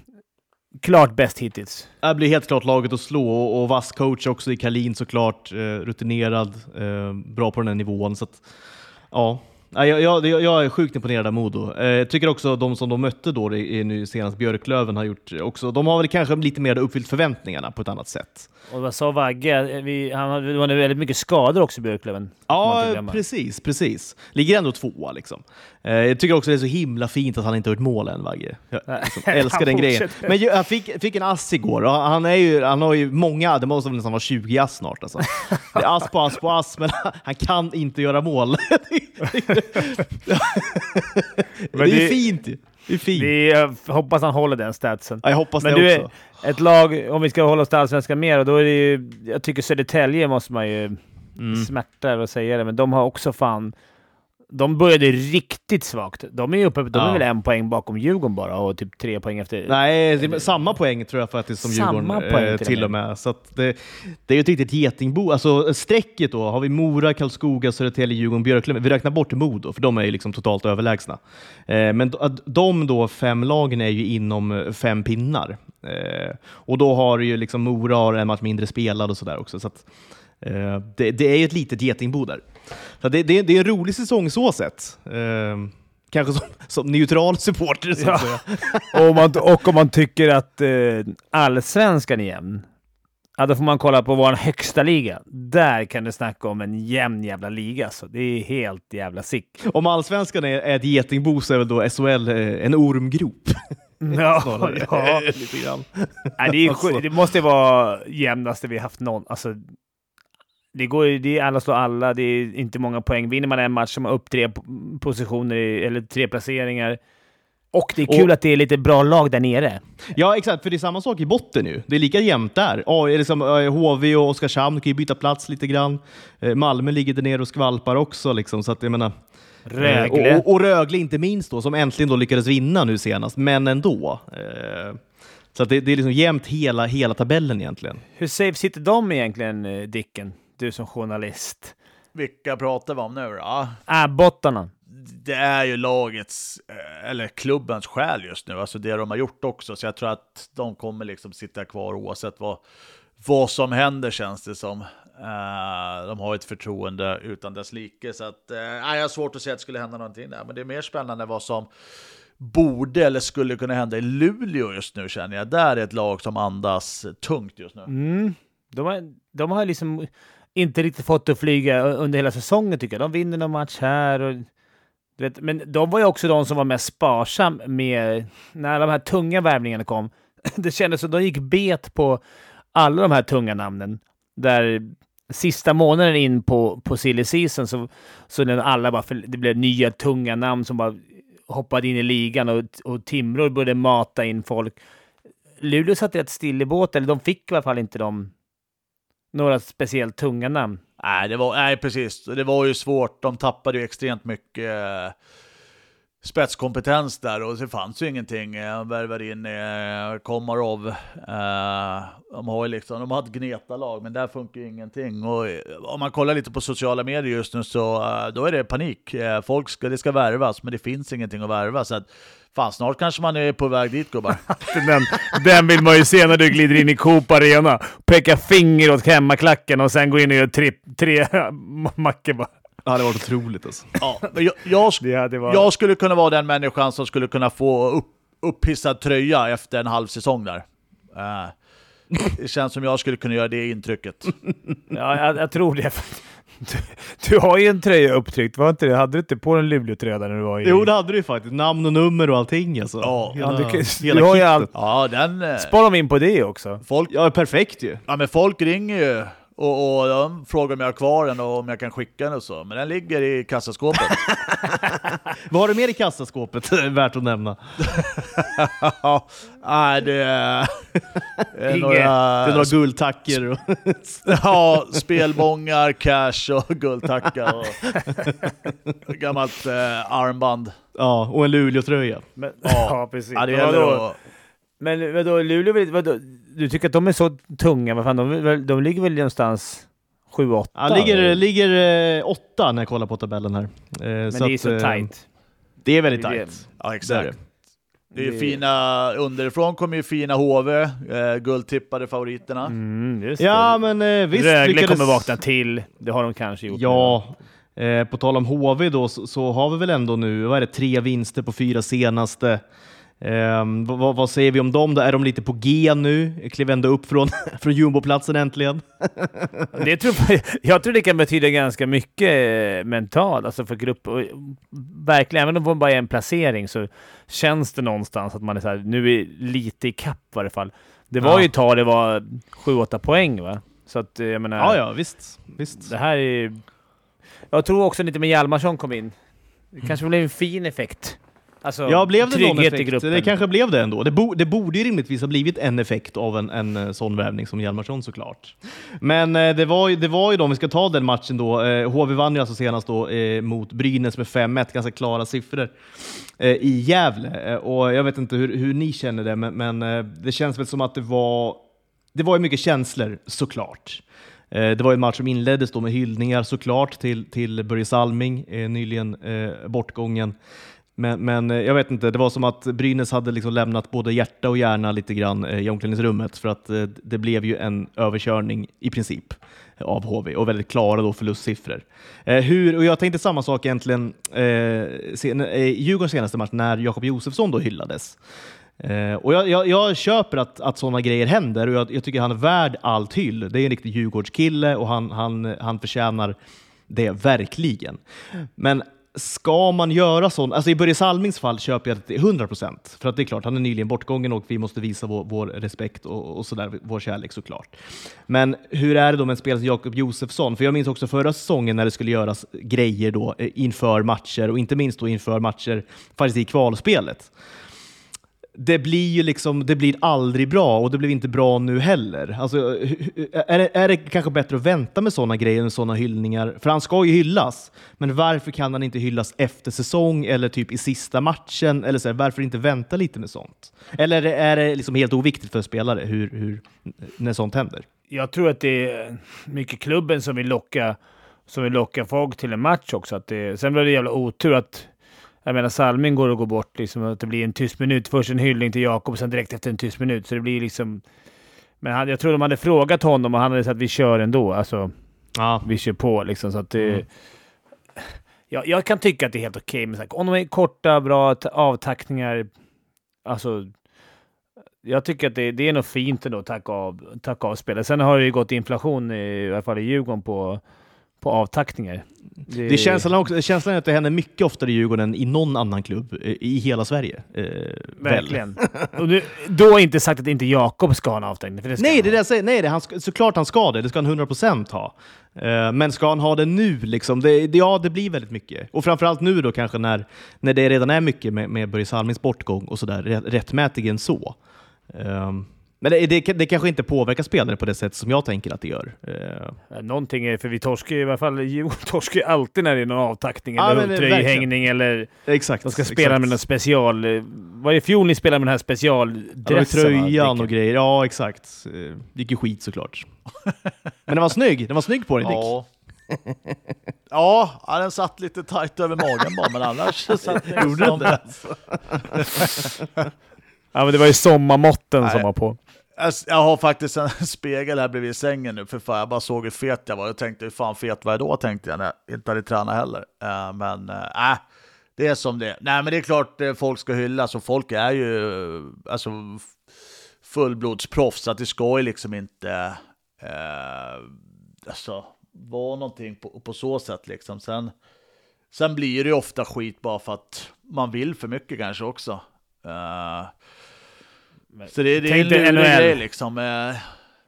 Speaker 3: klart bäst hittills.
Speaker 1: Det blir helt klart laget att slå och, och vass coach också i Kalin såklart. Eh, rutinerad, eh, bra på den här nivån. Så att, ja. Jag, jag, jag är sjukt imponerad av Modo. Eh, Jag tycker också de som de mötte då i, nu senast Björklöven har gjort också. De har väl kanske lite mer uppfyllt förväntningarna på ett annat sätt.
Speaker 3: Och vad sa Vagge? Vi, han hade väldigt mycket skador också Björklöven.
Speaker 1: Ja, precis, precis. Ligger ändå tvåa liksom. Eh, jag tycker också det är så himla fint att han inte har gjort mål än, Vagge. Jag liksom älskar *laughs* den grejen. Men han fick, fick en ass igår och han, är ju, han har ju många, det måste väl nästan vara 20 ass snart alltså. Det är ass på ass på ass, men *laughs* han kan inte göra mål. *laughs* det är ju
Speaker 3: det-
Speaker 1: fint. Det är fint.
Speaker 3: Vi eh, hoppas han håller den statsen.
Speaker 1: Ja, jag hoppas
Speaker 3: Men
Speaker 1: det
Speaker 3: du,
Speaker 1: också.
Speaker 3: ett lag, om vi ska hålla oss till Allsvenskan mer, och då är det ju... Jag tycker Södertälje måste man ju...
Speaker 1: Mm.
Speaker 3: Smärta att säga det, men de har också fan... De började riktigt svagt. De är ju uppe, de är
Speaker 1: Ja.
Speaker 3: väl en poäng bakom Djurgården bara och typ tre poäng efter...
Speaker 1: Nej, det är samma poäng tror jag faktiskt som
Speaker 3: Samma
Speaker 1: Djurgården
Speaker 3: poäng
Speaker 1: eh,
Speaker 3: till och
Speaker 1: till och med. Så att det, det är ju ett riktigt getingbo. Alltså strecket då har vi Mora, Karlskoga, Södertälje, Djurgården, Björklöven. Vi räknar bort Modo för de är ju liksom totalt överlägsna. Eh, men de då fem lagen är ju inom eh, fem pinnar. Eh, och då har ju liksom Mora har en match mindre spelad och sådär också. Så att, eh, det, det är ju ett litet getingbo där. Så det, det, det är en rolig säsong så sett. Eh, kanske som, som neutral supporter så att säga. *laughs*
Speaker 3: och, om man, och om man tycker att eh, Allsvenskan är jämn, ja, då får man kolla på vår högsta liga. Där kan du snacka om en jämn jävla liga. Så det är helt jävla sick.
Speaker 1: Om allsvenskan är, är ett getingbo så är väl då SHL eh, en ormgrop. *laughs*
Speaker 3: Ja, *laughs* ja.
Speaker 1: Lite grann.
Speaker 3: Nej, det, är
Speaker 1: Alltså.
Speaker 3: sjukt. det måste vara jämnaste vi haft någon. Alltså, det går det är alla slår alla, det är inte många poäng. Vinner man en match så har man upp tre po- positioner, eller tre placeringar. Och det är kul
Speaker 1: Och-
Speaker 3: att det är lite bra lag där nere.
Speaker 1: Ja, exakt, för det är samma sak i botten nu. Det är lika jämnt där. Ja, är det liksom, eh, HV och Oskarshamn kan ju byta plats lite grann. Eh, Malmö ligger där nere och skvalpar också. Liksom, så att, jag menar,
Speaker 3: Rögle.
Speaker 1: Eh, och, och Rögle inte minst då, som äntligen då lyckades vinna nu senast, men ändå. Eh, Så att det, det är liksom jämnt hela, hela tabellen egentligen.
Speaker 3: Hur safe sitter de egentligen, eh, Dicken? Du som journalist.
Speaker 4: Vilka pratar vi om nu då?
Speaker 3: Abbottarna.
Speaker 4: Det är ju lagets, eh, eller klubbens själ just nu, alltså det de har gjort också. Så jag tror att de kommer liksom sitta kvar oavsett vad, vad som händer känns det som. Uh, de har ett förtroende utan dess like. Så att, uh, jag har svårt att säga att det skulle hända någonting där. Men det är mer spännande vad som borde eller skulle kunna hända i Luleå just nu känner jag. Där är ett lag som andas tungt just nu.
Speaker 3: Mm. De, har, de har liksom inte riktigt fått att flyga under hela säsongen tycker jag. De vinner någon match här och du vet, men de var ju också de som var mest sparsam med när de här tunga värvningarna kom. *clears throat* Det kändes som de gick bet på alla de här tunga namnen. Där sista månaden in på, på silly season så, så alla bara, det blev nya tunga namn som bara hoppade in i ligan och, och Timrå började mata in folk. Luleå satt rätt still i båten, eller de fick i alla fall inte de några speciellt tunga namn.
Speaker 4: Nej, det var, nej, precis. Det var ju svårt. De tappade ju extremt mycket eh, spetskompetens där och det fanns ju ingenting. Eh, de värvade in eh, Komarov. Eh, de har ju liksom, de har ett gneta-lag, men där funkar ju ingenting. Och eh, om man kollar lite på sociala medier just nu så eh, då är det panik. Eh, folk ska, det ska värvas, men det finns ingenting att värva. Så att, Fan, snart kanske man är på väg dit gubbar. *laughs*
Speaker 3: den, den vill man ju se när du glider in i Coop Arena, pekar finger åt hemmaklacken och sen går in och gör tre, tre *laughs* mackor bara.
Speaker 1: Det hade varit otroligt alltså.
Speaker 4: Ja, jag, jag, ja, var... jag, skulle kunna vara den människan som skulle kunna få upp, upphissad tröja efter en halv säsong där. Uh, det känns som jag skulle kunna göra det intrycket.
Speaker 3: ja, jag, jag tror det. *laughs* Du, du, har ju en tröja upptryckt, var inte det? Hade du inte på en Luleå-tröja när du var i...
Speaker 1: Jo, det hade du ju faktiskt. Namn och nummer och allting alltså.
Speaker 3: Ja, hela, ja, du, hela du har ju allt.
Speaker 4: Ja, den...
Speaker 3: Eh, Spara dem in på det också.
Speaker 1: Folk, ja, perfekt ju.
Speaker 4: Ja, men folk ringer ju och, och de frågar om jag har kvar den och om jag kan skicka den och så. Men den ligger i kassaskåpet.
Speaker 1: Vad har du mer i kassaskåpet *laughs* värt att nämna?
Speaker 4: Nej, det *laughs* är,
Speaker 1: är några... Det är några guldtacker. Och *laughs*
Speaker 4: ja, spelbångar, cash och guldtackar. Och gammalt eh, armband.
Speaker 1: Ja, och en Luleå-tröja.
Speaker 3: Ja. ja, precis.
Speaker 4: Ja, det gäller
Speaker 3: men vadå, Luleå, vadå, du tycker att de är så tunga? Vad fan, de, de ligger väl någonstans 7-8?
Speaker 1: Ja, ligger, ligger 8 eh, när jag kollar på tabellen här. Eh,
Speaker 3: Men så det är att, så eh, tight.
Speaker 1: Det är väldigt tight.
Speaker 4: Ja, exakt. Det är fina, underifrån kommer ju fina HV, eh, guldtippade favoriterna.
Speaker 3: Mm,
Speaker 1: ja men eh, visst
Speaker 3: Rögle lyckades... kommer vakna till, det har de kanske gjort.
Speaker 1: Ja, eh, på tal om HV då så, så, har vi väl ändå nu, vad är det, tre vinster på fyra senaste. Um, vad, vad, säger vi om dem? Då? Är de lite på G nu? Klev ändå upp från, *laughs* från jumboplatsen äntligen. *laughs*
Speaker 3: det tror, jag tror det kan betyda ganska mycket eh, mentalt, alltså för grupp. Och, verkligen, även om det bara är en placering så känns det någonstans att man är så här, nu är lite i kapp i varje fall. Det var ja. ju ett tag det var 7-8 poäng va? Så att jag menar...
Speaker 1: Ja, ja, visst. visst.
Speaker 3: Det här är... Jag tror också lite med Hjalmarsson kom in. Det kanske blev en fin effekt.
Speaker 1: Alltså, ja, blev det någon effekt? Det kanske blev det ändå. Det, bo, det borde ju rimligtvis ha blivit en effekt av en, en eh, sån värvning som Hjalmarsson såklart. Men eh, det, var det var ju då, om vi ska ta den matchen då, eh, HV vann ju alltså senast då eh, mot Brynäs med 5-1, ganska klara siffror eh, i Gävle. Eh, och jag vet inte hur, hur ni känner det, men, men det känns väl som att det var, det var ju mycket känslor såklart. Det var en match som inleddes då med hyllningar såklart till, till Börje Salming, nyligen bortgången. Men, men, eh, jag vet inte, det var som att Brynäs hade liksom lämnat både hjärta och hjärna lite grann eh, i omklädningsrummet för att eh, det blev ju en överkörning i princip av HV och väldigt klara då förlustsiffror. hur, och jag tänkte samma sak egentligen i Djurgårdens senaste match när Jakob Josefsson då hyllades. Och jag, jag, jag, köper att, att sådana grejer händer och jag, jag, tycker han är värd allt hyll. Det är en riktig Djurgårdskille och han, han, han förtjänar det verkligen. Men ska man göra sånt? Alltså I Börje Salmings fall köper jag det till 100 procent. För att det är klart, han är nyligen bortgången och vi måste visa vår, vår respekt och, och sådär, vår kärlek såklart. Men hur är det då med en spelare som Jakob Josefsson? För jag minns också förra säsongen när det skulle göras grejer då eh, inför matcher och inte minst då inför matcher faktiskt i kvalspelet det blir ju liksom, det blir aldrig bra och det blir inte bra nu heller. Alltså, är, det, är det kanske bättre att vänta med sådana grejer och sådana hyllningar? För han ska ju hyllas, men varför kan han inte hyllas efter säsong eller typ i sista matchen? Eller så här, varför inte vänta lite med sånt? Eller är det liksom helt oviktigt för spelare hur, hur, när sånt händer?
Speaker 3: Jag tror att det är mycket klubben som vill locka, som vill locka folk till en match också. Att det, sen var det jävla otur att jag menar, Salming går och går bort, liksom, att det blir en tyst minut. Först en hyllning till Jakob, sen direkt efter en tyst minut. Så det blir liksom... Men han, jag tror de hade frågat honom och han hade sagt att vi kör ändå. Alltså, ja. vi kör på liksom. Så att det, mm. jag, jag kan tycka att det är helt okej okay om de är korta, bra avtackningar. Alltså, jag tycker att det, det är nog fint ändå att tacka av, tacka av spelet. Sen har det ju gått inflation, i, i alla fall i Djurgården, på på avtackningar.
Speaker 1: Det, det känslan, också, känslan är att det händer mycket oftare i Djurgården än i någon annan klubb eh, i hela Sverige. Eh,
Speaker 3: Verkligen. och nu, då är inte sagt att inte Jakob ska ha en avtackning.
Speaker 1: För det nej, det är det jag säger. Nej, det, han, såklart han ska det. Det ska han 100% ha. Eh, men ska han ha det nu? Liksom, det, det, ja, det blir väldigt mycket. Och framförallt nu då kanske när, när det redan är mycket med, med Börje Salmings bortgång och sådär, rättmätigen så. Um, men det, det, det, kanske inte påverkar spelare på det sätt som jag tänker att det gör.
Speaker 3: Uh. Någonting är, för vi torskar i alla fall, *laughs* torskar alltid när det är någon avtackning ja, eller tröjhängning eller
Speaker 1: exakt,
Speaker 3: de ska spela exakt. med någon special... Var det fjol ni spelade med den här specialdressen?
Speaker 1: Ja, tröjan och grejer. Ja, exakt. Det gick ju skit såklart. *laughs* Men den var snygg. Den var snygg på dig Dick. *laughs*
Speaker 4: Ja. ja, den satt lite tajt över magen bara, men annars satt den liksom...
Speaker 3: Ja, men det var ju sommarmåtten Nej. som var på.
Speaker 4: Alltså, jag har faktiskt en *laughs* spegel här bredvid sängen nu, för fan, jag bara såg hur fet jag var. Jag tänkte, hur fan fet var jag då, tänkte jag, när jag inte hade tränat heller. Uh, men, eh, äh, uh, det är som det Nej, men det är klart eh, folk ska hyllas, och folk är ju alltså, fullblodsproffs, så att det ska ju liksom inte alltså, vara någonting på, på så sätt. Liksom. Sen, sen blir det ju ofta skit bara för att man vill för mycket kanske också. Så det, det är en lurig grej liksom. Eh.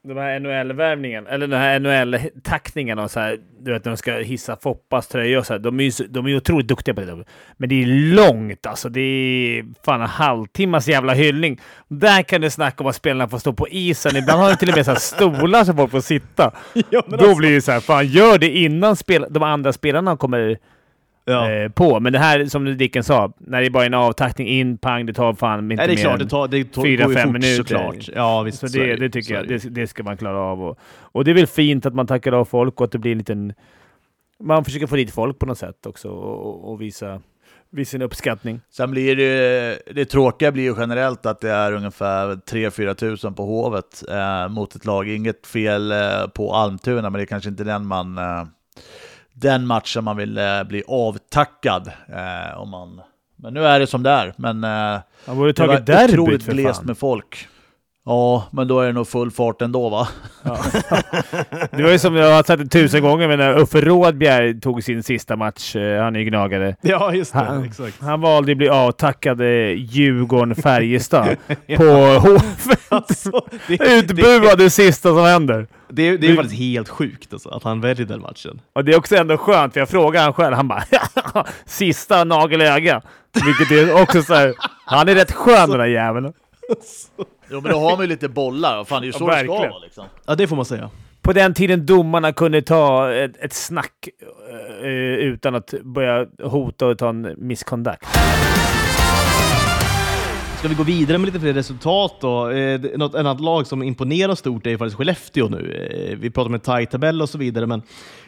Speaker 3: De här NHL-värvningen, eller den här NHL-tackningen och så här, du vet när de ska hissa Foppas tröja och så här, de är ju de är otroligt duktiga på det. Men det är långt alltså. Det är fan en halvtimmas jävla hyllning. Där kan du snacka om att spelarna får stå på isen. Ibland har de till och med så stolar som folk får sitta. *laughs* Ja, Då alltså. blir det så här, fan gör det innan spel de andra spelarna kommer ja. eh, på. Men det här, som Dicken sa, när det är bara en avtackning in, pang, det tar fan inte
Speaker 1: Nej, det är klart, det tar, det tar, fyra, fem fort, minuter. Såklart. Ja, visst,
Speaker 3: så det, det tycker jag, det, det, ska man klara av. Och, och det är väl fint att man tackar av folk och att det blir en liten... Man försöker få dit folk på något sätt också och, och visa visa sin uppskattning.
Speaker 4: Sen blir det, det tråkiga blir ju generellt att det är ungefär 3-4 tusen på Hovet eh, mot ett lag. Inget fel eh, på Almtuna, men det är kanske inte den man eh, den matchen man vill eh, bli avtackad. Eh, om man, men nu är det som det är. Men eh,
Speaker 3: han borde det var otroligt glest
Speaker 4: med folk. Ja, men då är det nog full fart ändå va? Ja. *laughs*
Speaker 3: Det var ju som jag har sagt det tusen gånger, men när Uffe Rådbjer tog sin sista match, eh, han är ju gnagare.
Speaker 1: Ja, just det.
Speaker 3: Han,
Speaker 1: exakt.
Speaker 3: han valde att bli avtackad Djurgården-Färjestad *laughs* på Hovet. Alltså, Utbuad det sista som händer.
Speaker 1: Det, det är faktiskt helt sjukt alltså, att han väljer den matchen.
Speaker 3: Och det är också ändå skönt, för jag frågade han själv, han bara *laughs* sista nagel i ögat. Vilket är också så här, han är rätt skön den där jäveln.
Speaker 4: Jo men då har man ju lite bollar, fan det är ju så ja, det ska vara liksom.
Speaker 1: Ja det får man säga.
Speaker 3: På den tiden domarna kunde ta ett, ett snack uh, utan att börja hota och ta en misconduct.
Speaker 1: Ska vi gå vidare med lite fler resultat då? Eh, något annat lag som imponerar stort är faktiskt Skellefteå nu. Eh, vi pratar om en tajt tabell och så vidare, men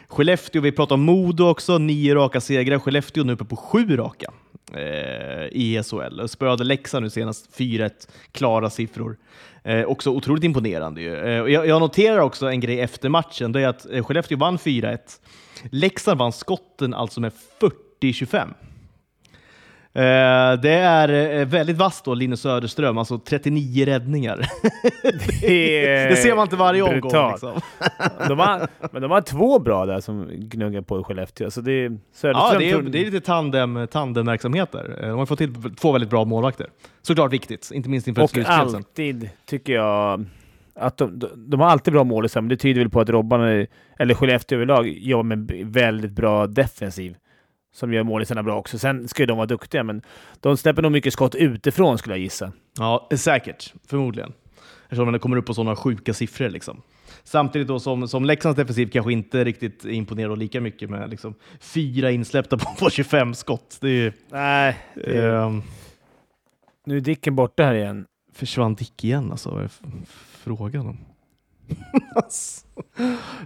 Speaker 1: Skellefteå, vi pratar om Modo också, nio raka segrar. Skellefteå nu uppe på sju raka eh, i SHL. Spöade Leksand nu senast 4-1, klara siffror. Eh, också otroligt imponerande ju. Eh, jag, jag, noterar också en grej efter matchen, det är att eh, Skellefteå vann 4-1. Leksand vann skotten alltså med 40-25. Eh, det är eh, väldigt vasst då, Linus Söderström, alltså 39 räddningar. Det, *laughs* det ser man inte varje omgång. Liksom. *laughs*
Speaker 3: de har, men de har två bra där som gnuggar på i Skellefteå. Så det,
Speaker 1: ja, det är, det är lite tandem, tandemverksamhet där. Eh, de har fått till två väldigt bra målvakter. Såklart viktigt, inte minst inför
Speaker 3: Och alltid, tycker jag, att de, de, de, har alltid bra mål, men det tyder väl på att Robban, eller Skellefteå överlag, jobbar med väldigt bra defensiv som gör målisarna bra också. Sen ska ju de vara duktiga, men de släpper nog mycket skott utifrån skulle jag gissa.
Speaker 1: Ja, säkert. Förmodligen. Eftersom det kommer upp på sådana sjuka siffror. Liksom. Samtidigt då som, som Leksands defensiv kanske inte riktigt imponerar lika mycket med liksom, fyra insläppta på, på 25 skott. Det är,
Speaker 3: Nej. Det...
Speaker 1: ehm,
Speaker 3: Nu är Dicken borta här igen.
Speaker 1: försvann Dick igen alltså? Vad är frågan om? *laughs* alltså,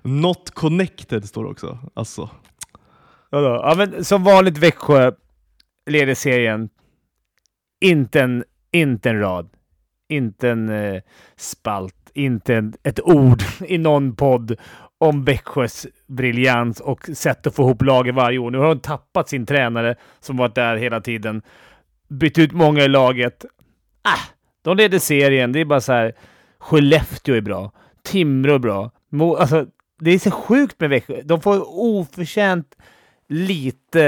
Speaker 1: not connected står det också. Alltså.
Speaker 3: Vadå? Ja, men som vanligt Växjö leder serien. Inte en, inte en rad. Inte en eh, spalt. Inte en, ett ord *laughs* i någon podd om Växjös briljans och sätt att få ihop laget varje år. Nu har de tappat sin tränare som varit där hela tiden. Bytt ut många i laget. Ah, de leder serien. Det är bara så här. Skellefteå är bra. Timrå är bra. Mo, alltså, det är så sjukt med Växjö. De får oförtjänt lite...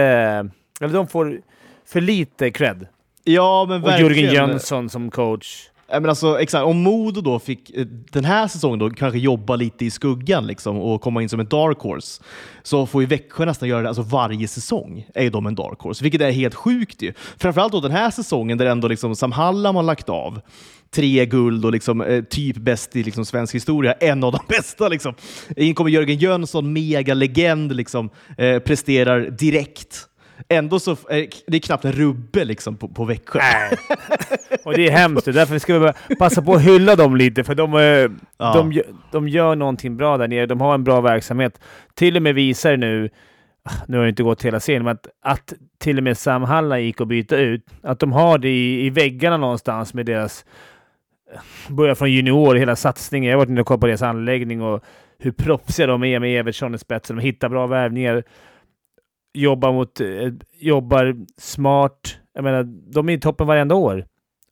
Speaker 3: Eller de får för lite cred.
Speaker 1: Ja, men
Speaker 3: Och
Speaker 1: verkligen.
Speaker 3: Jörgen Jönsson som coach.
Speaker 1: Men alltså, exakt. Om Modo då fick eh, den här säsongen då kanske jobba lite i skuggan liksom, och komma in som en dark horse, så får ju Växjö nästan göra det alltså varje säsong. är ju de en dark horse, vilket är helt sjukt ju. Framförallt då den här säsongen där ändå liksom Sam Hallam har lagt av tre guld och liksom, eh, typ bäst i liksom, svensk historia. En av de *laughs* bästa. Liksom. In kommer Jörgen Jönsson, megalegend, liksom, eh, presterar direkt. Ändå så är det knappt en rubbe liksom, på, på Växjö. *laughs*
Speaker 3: Och det är hemskt. Därför ska vi passa på att hylla dem lite, för de, eh,
Speaker 1: Ja.
Speaker 3: de, de gör någonting bra där nere. De har en bra verksamhet. Till och med visar nu, nu har det inte gått hela serien, men att, att till och med Sam Halla gick att byta ut. Att de har det i, i väggarna någonstans med deras... Börja från junior, hela satsningen. Jag har varit inne och kollat på deras anläggning och hur proffsiga de är med Evertsson i spetsen. De hittar bra värvningar. Jobbar, mot, eh, jobbar smart. Jag menar, de är i toppen varenda år.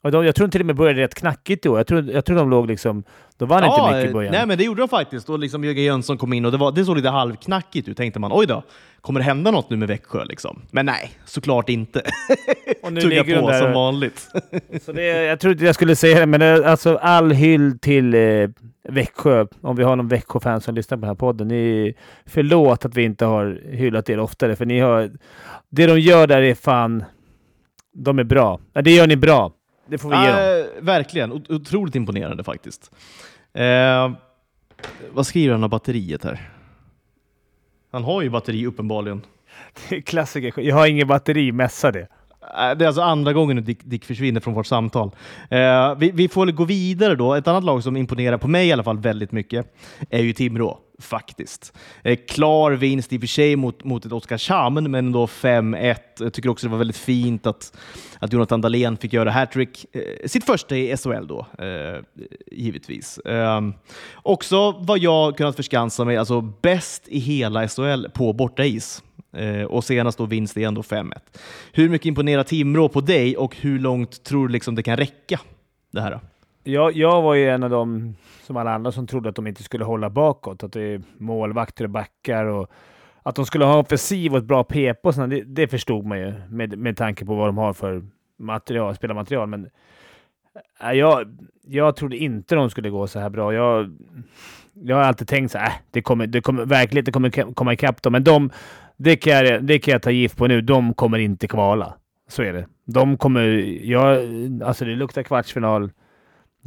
Speaker 3: Och de, jag tror de till och med började rätt knackigt i år. Jag tror, jag tror de låg liksom... De vann inte mycket i början.
Speaker 1: Nej, men det gjorde de faktiskt. Och liksom Jörgen Jönsson kom in och det, var, det såg lite halvknackigt ut. tänkte man, oj då, kommer det hända något nu med Växjö? Liksom? Men nej, såklart inte. *laughs*
Speaker 3: och nu
Speaker 1: Tugga på
Speaker 3: där.
Speaker 1: som vanligt. *laughs*
Speaker 3: Så det, jag trodde jag skulle säga det, men det, är alltså all hyll till eh, Växjö. Om vi har någon Växjö-fan som lyssnar på den här podden. Ni, förlåt att vi inte har hyllat er oftare, för ni har... Det de gör där är fan... De är bra. Ja, det gör ni bra. Det får vi ge dem.
Speaker 1: Äh, verkligen, Ot- otroligt imponerande faktiskt. Eh, vad skriver han om batteriet här? Han har ju batteri uppenbarligen. *laughs*
Speaker 3: Klassiker. Jag har ingen batteri. Mässa det.
Speaker 1: Äh, Det är alltså andra gången Dick, Dick försvinner från vårt samtal. Eh, vi, vi får gå vidare då. Ett annat lag som imponerar på mig i alla fall väldigt mycket är ju Timrå, faktiskt. Eh, klar vinst i och för sig mot, mot ett Oskarshamn, men ändå 5-1. Jag tycker också det var väldigt fint att, att Jonathan Dahlén fick göra hattrick. Eh, sitt första i SHL då, eh, givetvis. Eh, också vad jag kunnat förskansa mig, alltså bäst i hela SHL på bortais. Eh, och senast då vinst igen då 5-1. Hur mycket imponerar Timrå på dig och hur långt tror du liksom det kan räcka? Det här? då?
Speaker 3: Jag, jag var ju en av dem, som alla andra, som trodde att de inte skulle hålla bakåt. Att det är målvakter och backar och att de skulle ha offensiv och ett bra PP och sådär, det, det förstod man ju med, med tanke på vad de har för material, spelarmaterial. Men äh, jag, jag trodde inte de skulle gå så här bra. Jag, jag har alltid tänkt så här, äh, det kommer, det kommer, verkligheten kommer komma ikapp dem. Men de, det kan, jag, det kan jag ta gift på nu, de kommer inte kvala. Så är det. De kommer, jag, alltså det luktar kvartsfinal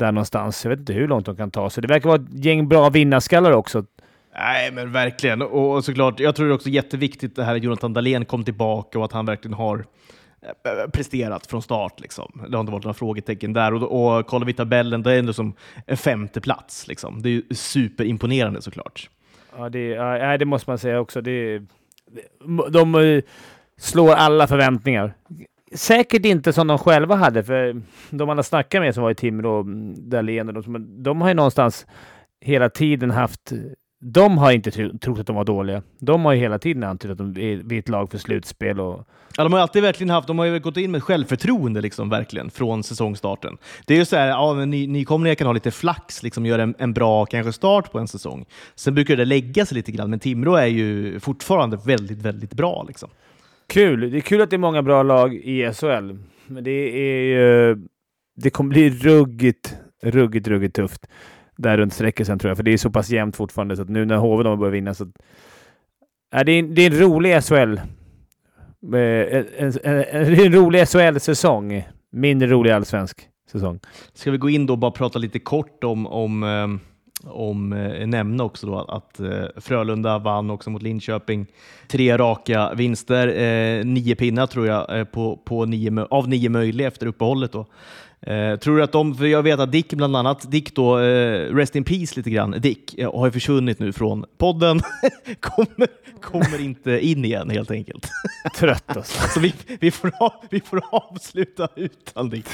Speaker 3: där någonstans. Jag vet inte hur långt de kan ta sig. Det verkar vara ett gäng bra vinnarskallar också.
Speaker 1: Nej, men verkligen. Och såklart, jag tror det är också jätteviktigt det här att Jonathan Dahlén kom tillbaka och att han verkligen har eh, presterat från start. Liksom. Det har inte varit några frågetecken där. Och, och kollar vi tabellen, det är ändå som en femte plats. Liksom. Det är ju superimponerande såklart.
Speaker 3: Ja, det, ja, det måste man säga också. Det, de, de eh, slår alla förväntningar. Säkert inte som de själva hade, för de man har snackat med som var i Timrå, och Dahlén och de, som- de har ju någonstans hela tiden haft... De har inte trott att de var dåliga. De har ju hela tiden antytt att de är, ett lag för slutspel och
Speaker 1: Ja, de har ju alltid verkligen haft, de har ju gått in med självförtroende liksom, verkligen, från säsongstarten. Det är ju så här, ja, men ny, nykomlingar kan ha lite flax, liksom, göra en, en bra kanske start på en säsong. Sen brukar det lägga sig lite grann, men Timrå är ju fortfarande väldigt, väldigt bra. Liksom.
Speaker 3: Kul! Det är kul att det är många bra lag i SHL. Men det är ju... Det kommer bli ruggigt, ruggigt, ruggigt tufft där runt strecket sen tror jag. För det är så pass jämnt fortfarande så att nu när HV de börjar vinna så... Äh, det, är, det är en rolig SHL... Eh, en, en, en, en rolig SHL-säsong. Mindre rolig allsvensk. säsong.
Speaker 1: Ska vi gå in då och bara prata lite kort om, om, eh, om eh, nämna också då att eh, Frölunda vann också mot Linköping. Tre raka vinster, eh, nio pinnar tror jag eh, på, på nio, av nio möjliga efter uppehållet. Då. Eh, tror du att de, för jag vet att Dick bland annat, Dick då, Rest in Peace lite grann, Dick har ju försvunnit nu från podden, *laughs* kommer, kommer inte in igen helt enkelt. *laughs*
Speaker 3: Trött alltså.
Speaker 1: Så vi, vi, får, av, vi får avsluta utan Dick.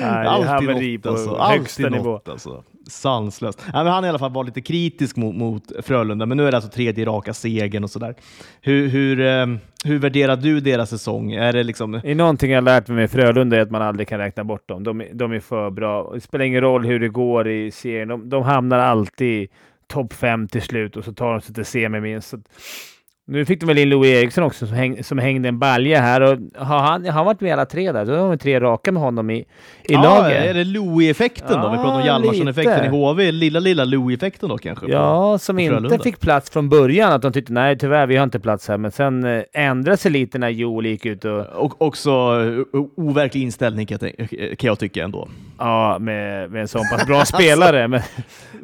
Speaker 3: Nej, haveri på högsta
Speaker 1: alltid
Speaker 3: nivå.
Speaker 1: något alltså. Sanslöst. Ja, men han i alla fall var lite kritisk mot, mot Frölunda, men nu är det alltså tredje raka segern och sådär. Hur, hur, eh, hur värderar du deras säsong? Är det liksom...
Speaker 3: Är någonting jag lärt mig med Frölunda är att man aldrig kan räkna bort dem. De, de är för bra. Det spelar ingen roll hur det går i serien. De, de hamnar alltid topp fem till slut och så tar de sig till semi minst. Så Nu fick de väl in Louis Eriksson också som, häng, som hängde en balja här. Och har han, har han varit med alla tre där? Då har de tre raka med honom i, i
Speaker 1: ja,
Speaker 3: laget.
Speaker 1: är det Louis-effekten då? Vi pratar om
Speaker 3: Ja,
Speaker 1: Hjalmarsson-effekten i. HV. Lilla, lilla Louis-effekten då kanske?
Speaker 3: Ja, som inte fick plats från början. Att de tyckte nej, tyvärr, vi har inte plats här. Men sen eh, ändrade sig lite när Joel gick ut och
Speaker 1: Och också eh, overklig inställning kan jag, kan jag tycka ändå.
Speaker 3: ja, med, med en sån pass bra spelare. Men,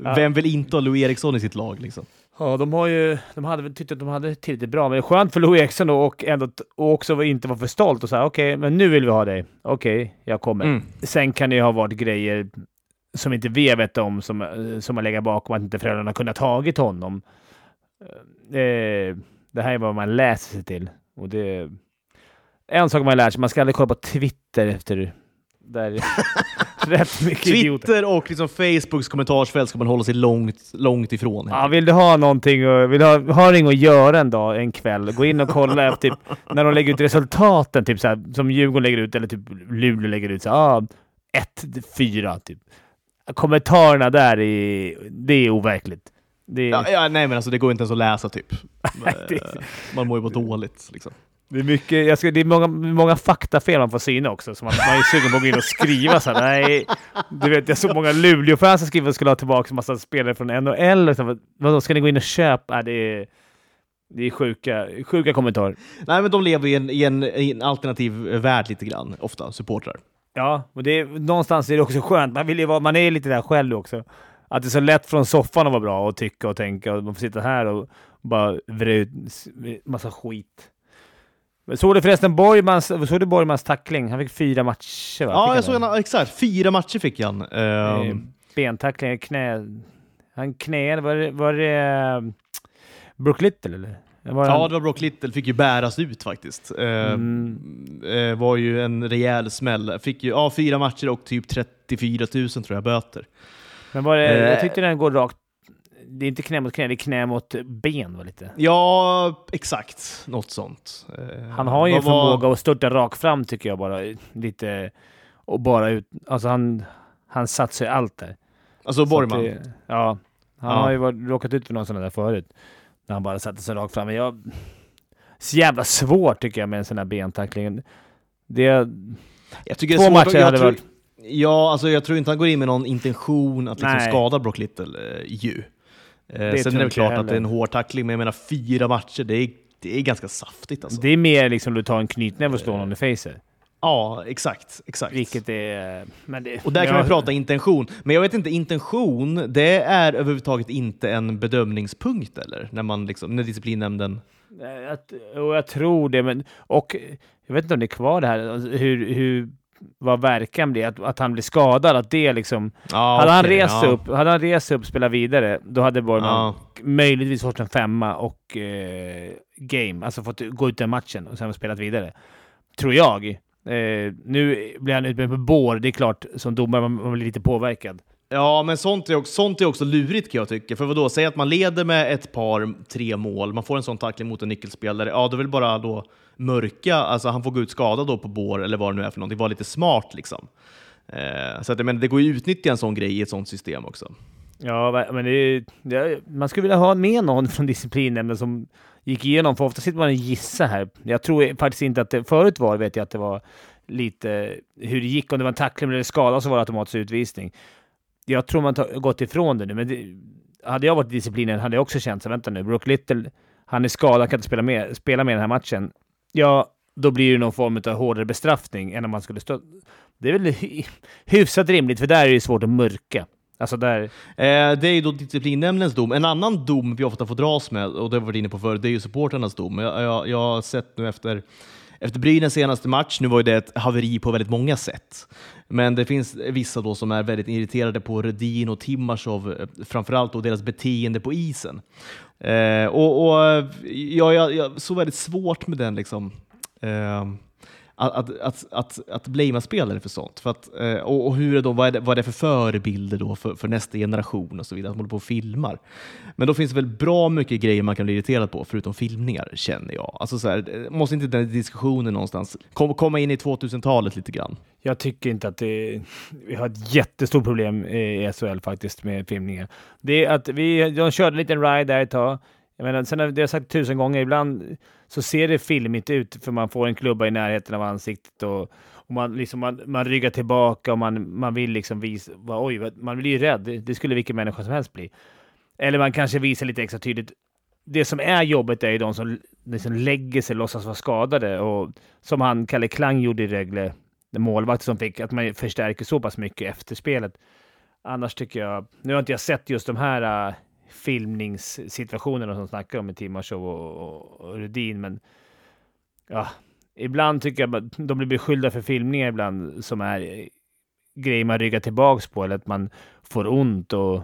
Speaker 3: Ja. *laughs*
Speaker 1: Vem vill inte ha Louis Eriksson i sitt lag? Liksom?
Speaker 3: Ja, de har ju... De hade väl tyckt att de hade tillräckligt bra, men det är skönt för Louis Eriksson då och, ändå, och också inte vara för stolt och säga okej, men nu vill vi ha dig. Okej, jag kommer.
Speaker 1: Mm.
Speaker 3: Sen kan det ju ha varit grejer som inte vi vet om som, eh, som har legat bakom att inte föräldrarna kunnat tagit honom. Eh, det här är vad man läser sig till. Och det, en sak man lärt sig, man ska aldrig kolla på Twitter efter... Där *laughs* rätt mycket idioter.
Speaker 1: Twitter och liksom Facebooks kommentarsfält ska man hålla sig långt, långt ifrån.
Speaker 3: Ja, vill du ha någonting vill du ha, ha någonting att göra en dag, en kväll, gå in och kolla *laughs* typ, när de lägger ut resultaten, typ så här, som Djurgården lägger ut, eller typ Luleå lägger ut. Så, ah, 1-4, typ. Kommentarerna där, är, det är overkligt. Det
Speaker 1: Ja, ja, nej men alltså det går inte ens att läsa typ. *laughs* Man mår ju bara dåligt. Liksom.
Speaker 3: Det är mycket, jag ska, det är många, många faktafel man får syna också, så man, man är sugen på att gå in och skriva så här. Nej, du vet, jag såg många Luleå-fans som skriver att skulle ha tillbaka en massa spelare från NHL. Vadå, ska ni gå in och köpa? Ja, det är, det är sjuka, sjuka kommentarer.
Speaker 1: Nej men de lever i en, i en, i en alternativ värld lite grann, ofta, supportrar.
Speaker 3: Ja, och det är, någonstans är det också skönt. Man, vill vara, man är lite där själv också. Att det är så lätt från soffan att vara bra och tycka och tänka. Och man får sitta här och bara vrä ut massa skit. Såg du förresten Borgmans, såg du Borgmans tackling? Han fick fyra matcher va?
Speaker 1: Ja, jag
Speaker 3: han
Speaker 1: såg en, exakt. Fyra matcher fick han. Ehm,
Speaker 3: Bentackling, knä... Han knä... Var det, var det eh, Brook Little eller? Var
Speaker 1: ja,
Speaker 3: han-
Speaker 1: det var Brock Little. Fick ju bäras ut faktiskt. Ehm, eh, var ju en rejäl smäll. Fick ju ja, fyra matcher och typ 34 000 tror jag böter.
Speaker 3: Men var det, jag
Speaker 1: Eh.
Speaker 3: tyckte den går rakt... Det är inte knä mot knä, det är knä mot ben var lite.
Speaker 1: Ja, exakt. Något sånt. Eh,
Speaker 3: Han har ju en
Speaker 1: vad var-
Speaker 3: förmåga att störta rakt fram tycker jag bara. Lite... Och bara ut... Alltså han... Han satsar ju allt där.
Speaker 1: Alltså
Speaker 3: Så
Speaker 1: Borgman.
Speaker 3: det- Ja. Han
Speaker 1: Ja.
Speaker 3: har ju varit, råkat ut för någon sån där förut. När han bara satte sig rakt fram. Men jag... Så jävla svårt tycker jag med en sån här bentackling. Det...
Speaker 1: Jag tycker
Speaker 3: Två
Speaker 1: det är svårt.
Speaker 3: matcher
Speaker 1: jag
Speaker 3: hade
Speaker 1: tror,
Speaker 3: varit-
Speaker 1: Ja, alltså jag tror inte han går in med någon intention att liksom
Speaker 3: Nej.
Speaker 1: skada Brock Little eh, ju. Eh,
Speaker 3: tror
Speaker 1: sen är det väl klart att det är en hård tackling, men jag menar fyra matcher, det är, det är ganska saftigt alltså.
Speaker 3: Det är mer liksom du tar en knytnäve och slår någon i facet.
Speaker 1: Ja, exakt. exakt.
Speaker 3: Vilket är... Det,
Speaker 1: Och där kan
Speaker 3: ja,
Speaker 1: vi prata intention. Men jag vet inte, intention, det är överhuvudtaget inte en bedömningspunkt eller? När, man liksom, när disciplinnämnden...
Speaker 3: Jag, och jag tror det, men... Och jag vet inte om det är kvar det här, alltså, hur, hur, vad verkan blir, att, att han blir skadad, att det liksom...
Speaker 1: Ja,
Speaker 3: hade, han
Speaker 1: okej,
Speaker 3: rest
Speaker 1: ja.
Speaker 3: upp, hade han rest upp och spelat vidare, då hade Borgman
Speaker 1: Ja.
Speaker 3: möjligtvis fått en femma och eh, game, alltså fått gå ut den matchen och sen spelat vidare. Tror jag. Eh, nu blir han utbytt på bår, det är klart, som domare man, man blir lite påverkad.
Speaker 1: Ja, men sånt är, också, sånt är också lurigt kan jag tycka. För vadå, säg att man leder med ett par, tre mål, man får en sån tackling mot en nyckelspelare, ja då vill bara då mörka, alltså han får gå ut skadad då på bår eller vad det nu är för någonting, vara lite smart liksom. Eh, så att, jag menar, det går ju att utnyttja en sån grej i ett sånt system också.
Speaker 3: Ja, men det det, man skulle vilja ha med någon *laughs* från disciplinnämnden som gick igenom, för ofta sitter man och gissar här. Jag tror faktiskt inte att det, förut var vet jag att det var lite hur det gick, om det var en tackling eller skada så var det automatisk utvisning. Jag tror man har gått ifrån det nu, men det, hade jag varit i disciplinen hade jag också känt så vänta nu, Brook Little, han är skadad, kan inte spela med, spela med den här matchen. Ja, då blir det någon form av hårdare bestraffning än om man skulle stå... Det är väl hyfsat rimligt, för där är det svårt att mörka. Alltså där...
Speaker 1: Eh, det är ju då disciplinnämndens dom. En annan dom vi ofta får dras med, och det har vi varit inne på förut, det är ju supporternas dom. Jag, jag, jag har sett nu efter, efter Brynäs senaste match, nu var ju det ett haveri på väldigt många sätt. Men det finns vissa då som är väldigt irriterade på Redin och Timashov, eh, framförallt då deras beteende på isen. Eh, och, och ja, jag, jag såg väldigt svårt med den liksom. Eh, att, att, att, att, att blamea spelare för sånt. För att, eh, och, och hur är då, vad, är det, vad är det för förebilder då för, för nästa generation och så vidare, att man håller på och filmar. Men då finns det väl bra mycket grejer man kan bli irriterad på, förutom filmningar, känner jag. Alltså så här, eh, måste inte den diskussionen någonstans kom, komma in i 2000-talet lite grann?
Speaker 3: Jag tycker inte att det... Vi har ett jättestort problem i SHL faktiskt med filmningen. Det är att vi... De körde en liten ride där ett tag. Jag menar, sen har det har jag sagt tusen gånger, ibland så ser det filmigt ut för man får en klubba i närheten av ansiktet och, och man, liksom, man, man ryggar tillbaka och man, man vill liksom visa... Oj, man blir ju rädd. Det, skulle vilken människa som helst bli. Eller man kanske visar lite extra tydligt. Det som är jobbet är ju de som liksom lägger sig, låtsas vara skadade och som han, Kalle Klang, gjorde i Rögle, den målvakt som fick, att man förstärker så pass mycket efter spelet. Annars tycker jag, nu har inte jag sett just de här äh, filmningssituationerna som snackar om i Timashov och, och, och Rudin, men ja, ibland tycker jag att de blir beskyllda för filmningar ibland som är grejer man ryggar tillbaks på eller att man får ont och,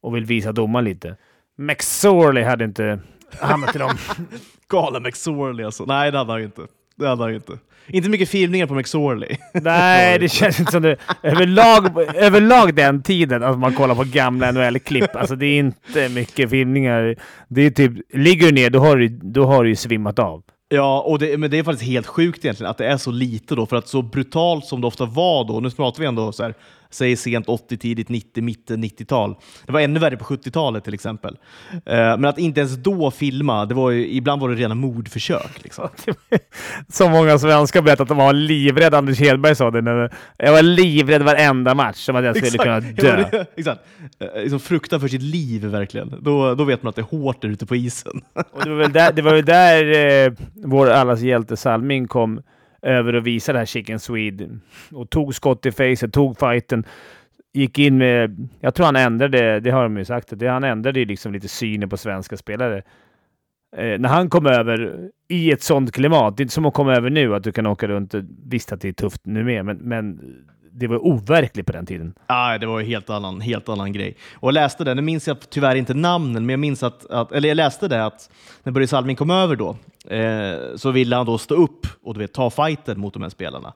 Speaker 3: och vill visa domaren lite. McSorley hade inte hamnat i dem. *laughs*
Speaker 1: Galen McSorley alltså. Nej, det hade han inte. Det hade han ju inte. Inte mycket filmningar på McSorley. *laughs*
Speaker 3: Nej, det känns inte som det. Överlag, överlag den tiden, att man kollar på gamla NHL-klipp, alltså det är inte mycket filmningar. Det är typ, ligger du ner, då har du, då har du ju svimmat av.
Speaker 1: Ja, och det, men det är faktiskt helt sjukt egentligen att det är så lite då, för att så brutalt som det ofta var då, nu pratar vi ändå så här, säg sent 80, tidigt 90, mitten 90-tal. Det var ännu värre på 70-talet till exempel. Eh, men att inte ens då filma, det var ju, ibland var det rena mordförsök. Liksom. *laughs*
Speaker 3: Så många svenskar berättat att de var livrädda. Anders Hedberg sa det. När, jag var livrädd varenda match, som att jag skulle kunna
Speaker 1: Ja,
Speaker 3: dö.
Speaker 1: det- *laughs* Exakt. Eh, Liksom fruktan för sitt liv verkligen. Då, då vet man att det är hårt där ute på isen.
Speaker 3: Och det var väl där, det var väl där eh, vår allas hjälte Salming kom över och visade det här Chicken Swede. Och tog skott i facet, tog fighten. Gick in med... Jag tror han ändrade, det har de ju sagt, det, han ändrade ju liksom lite synen på svenska spelare. Eh, när han kom över i ett sånt klimat, det är inte som att komma över nu, att du kan åka runt. och- Visst att det är tufft nu med, men, men det var overkligt på den tiden.
Speaker 1: Nej, det var en helt annan, helt annan grej. Och jag läste det, nu minns jag tyvärr inte namnen, men jag minns att, att eller jag läste det att när Börje Salming kom över då, eh, så ville han då stå upp och du vet, ta fighten mot de här spelarna.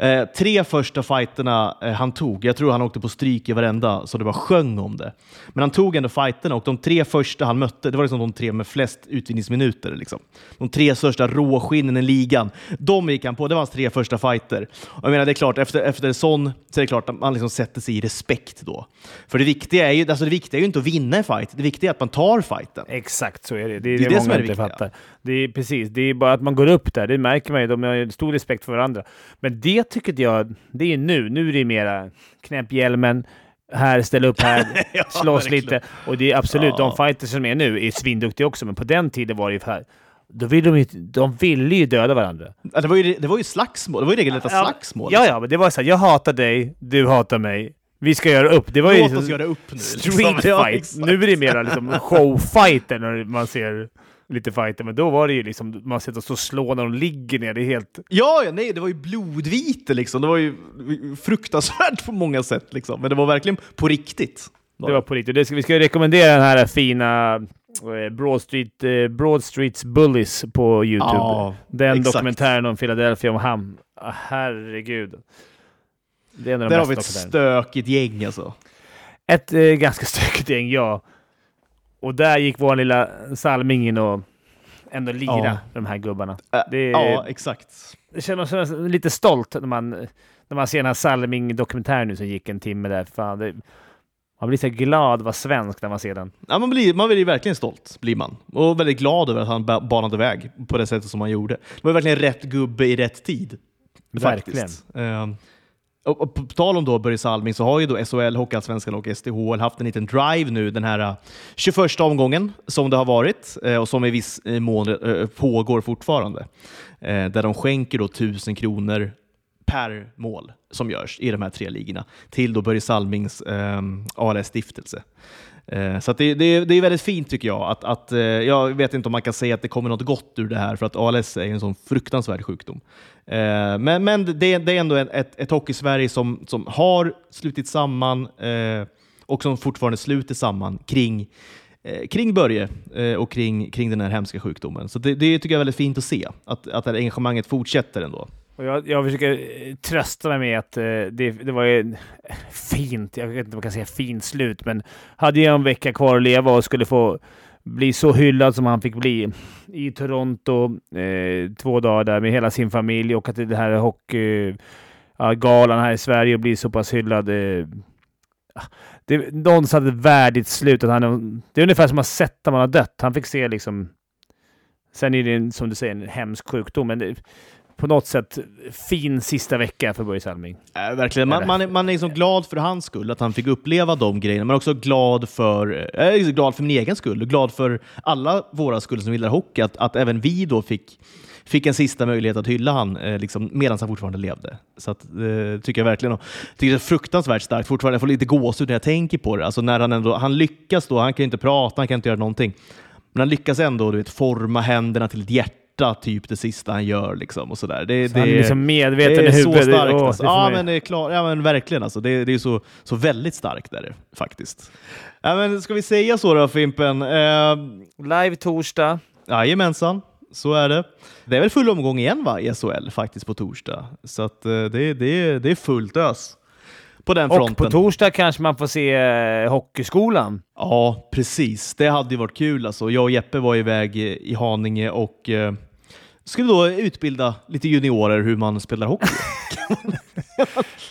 Speaker 1: Eh, tre första fighterna eh, han tog, jag tror han åkte på stryk i varenda, så det bara sjöng om det. Men han tog ändå fighterna och de tre första han mötte, det var liksom de tre med flest utvinningsminuter. Liksom. De tre största råskinnen i ligan, de gick han på. Det var hans tre första fighter. Och jag menar, det är klart, efter, efter sån så är det klart att man liksom sätter sig i respekt då. För det viktiga är ju, alltså det viktiga är ju inte att vinna en fight, det viktiga är att man tar fighten.
Speaker 3: Exakt så är det. Det är
Speaker 1: Det
Speaker 3: det,
Speaker 1: det
Speaker 3: många
Speaker 1: som är det
Speaker 3: inte
Speaker 1: viktiga.
Speaker 3: fattar. Det är precis. Det är bara att man går upp där. Det märker man ju. De har ju stor respekt för varandra. Men det tycker jag... Det är nu. Nu är det mera knäpp hjälmen. Här, ställ upp här, *laughs*
Speaker 1: Ja, *laughs*
Speaker 3: slåss
Speaker 1: verkligen.
Speaker 3: lite. Och det är absolut,
Speaker 1: Ja.
Speaker 3: de fighters som är nu är svinduktiga också, men på den tiden var det ju här. Då ville de, ju, de ville ju döda varandra.
Speaker 1: Ja, Det var ju, det var ju slagsmål, det var ju regelrätta slagsmål.
Speaker 3: Ja, ja, men det var så här, jag hatar dig, du hatar mig. Vi ska göra upp. Det var ju
Speaker 1: Låt
Speaker 3: liksom
Speaker 1: oss göra upp nu.
Speaker 3: street
Speaker 1: liksom. *laughs* Ja,
Speaker 3: fight. nu är det mer liksom showfighter när man ser lite fighter. Men då var det ju liksom, man står och slår när de ligger ner. Det är helt...
Speaker 1: Ja, ja, nej, det var ju blodvite liksom. Det var ju fruktansvärt på många sätt liksom. Men det var verkligen på riktigt.
Speaker 3: Det var på riktigt. Det ska, vi ska rekommendera den här fina eh, Broad, Street, eh, Broad Streets Bullies på YouTube.
Speaker 1: Ja,
Speaker 3: den
Speaker 1: exakt.
Speaker 3: dokumentären om Philadelphia, om ham. Ah, herregud. Det är en av de
Speaker 1: Där har vi ett stökigt gäng alltså.
Speaker 3: Ett eh, ganska *laughs* stökigt gäng, ja. Och där gick vår lilla Salming in och ändå lira
Speaker 1: Ja.
Speaker 3: de här gubbarna. Det,
Speaker 1: Ja, exakt.
Speaker 3: det känns sig lite stolt när man, när man ser den här Salming-dokumentären nu som gick en timme där. Fan, det, man blir så glad vara svensk när man ser den.
Speaker 1: Ja, man, blir, man blir verkligen stolt, blir man. Och väldigt glad över att han ba- banade väg på det sättet som han gjorde. Det var verkligen rätt gubbe i rätt tid.
Speaker 3: Verkligen.
Speaker 1: Faktiskt. Och, och på tal om då Börje Salming så har ju då SHL, Hockeyallsvenskan och SDHL haft en liten drive nu den här eh, 21 omgången som det har varit eh, och som i viss eh, mån pågår fortfarande. Där de skänker då 1000 kronor per mål som görs i de här tre ligorna till då Börje Salmings eh, ALS-stiftelse. Eh, så det, det, det, är väldigt fint tycker jag. Att, att, eh, jag vet inte om man kan säga att det kommer något gott ur det här, för att ALS är en sån fruktansvärd sjukdom. Eh, men men det, det är ändå ett, ett Hockey-Sverige som, som har slutit samman eh, och som fortfarande sluter samman kring eh, kring Börje eh, och kring, kring den här hemska sjukdomen. Så det, det tycker jag är väldigt fint att se, att, att det här engagemanget fortsätter ändå.
Speaker 3: Och jag, jag försöker eh, trösta mig med att eh, det, det var ju fint, jag vet inte om man kan säga fint slut, men hade jag en vecka kvar att leva och skulle få bli så hyllad som han fick bli i Toronto eh, två dagar där med hela sin familj och att det här hockeygalan eh, här i Sverige och bli så pass hyllad. Eh, det, någon hade ett värdigt slut. Att han, det är ungefär som att sett när man har dött. Han fick se liksom... Sen är det som du säger en hemsk sjukdom, men det, på något sätt fin sista vecka för Börje Salming.
Speaker 1: Äh, verkligen. Man, man, är, man är liksom glad för hans skull, att han fick uppleva de grejerna, men också glad för, äh, är glad för min egen skull och glad för alla våra skull som gillar hockey, att, att även vi då fick fick en sista möjlighet att hylla han eh, liksom, medan han fortfarande levde. Så att, eh, tycker jag verkligen. Och, tycker det är fruktansvärt starkt fortfarande. Jag får lite gåshud när jag tänker på det. Alltså när han, ändå, han lyckas då, han kan ju inte prata, han kan inte göra någonting. Men han lyckas ändå du vet, forma händerna till ett hjärta hjärta, typ det sista han gör. Liksom, och sådär. Det,
Speaker 3: så
Speaker 1: det,
Speaker 3: han är liksom medveten
Speaker 1: det är
Speaker 3: i
Speaker 1: huvudet. så starkt.
Speaker 3: Oh,
Speaker 1: alltså. ja, men det är klar, ja, men verkligen. Alltså. Det, det är så, så väldigt starkt är det faktiskt. Ja, men ska vi säga så då, Fimpen? Eh,
Speaker 3: Live torsdag.
Speaker 1: Jajamensan, så är det. Det är väl full omgång igen va, i SHL faktiskt på torsdag. Så att, eh, det, det, det är fullt ös på den fronten.
Speaker 3: Och på torsdag kanske man får se eh, Hockeyskolan.
Speaker 1: Ja, precis. Det hade ju varit kul. Alltså. Jag och Jeppe var iväg i Haninge och eh, skulle då utbilda lite juniorer hur man spelar hockey.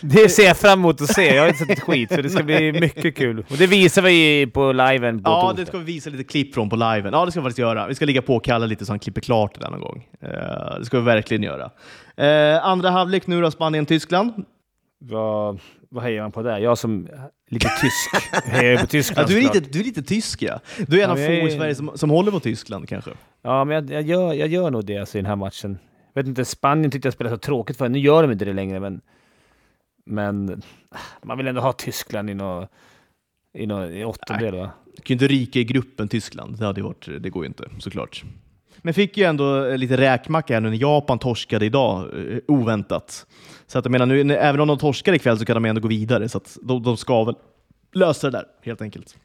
Speaker 1: *laughs*
Speaker 3: det ser jag fram emot att se. Jag har inte sett ett skit, så det ska bli mycket kul. Och det visar vi på liven på
Speaker 1: Ja,
Speaker 3: torsdag.
Speaker 1: det ska vi visa lite klipp från på liven. Ja, det ska vi faktiskt göra. Vi ska ligga på och kalla lite så han klipper klart det där någon gång. Uh, det ska vi verkligen göra. Uh, andra halvlek nu då, Spanien-Tyskland.
Speaker 3: Vad hejar man på där? Jag som lite tysk *laughs* hejar på Tyskland.
Speaker 1: Ja, du, är lite, du är lite tysk ja. Du är en ja, av få i Sverige som, som håller på Tyskland kanske.
Speaker 3: Ja, men jag, jag, gör, jag gör nog det alltså, i den här matchen. Jag vet inte, Spanien tyckte jag spelade så tråkigt för. Nu gör de inte det längre, men, men man vill ändå ha Tyskland i något, i något i åttondel va?
Speaker 1: Du kan ju inte ryka i gruppen Tyskland. Det, hade varit, det går ju inte såklart. Men fick ju ändå lite räkmacka här nu när Japan torskade idag, eh, oväntat. Så att jag menar, nu, även om de torskar ikväll så kan de ändå gå vidare, så att de, de ska väl lösa det där helt enkelt.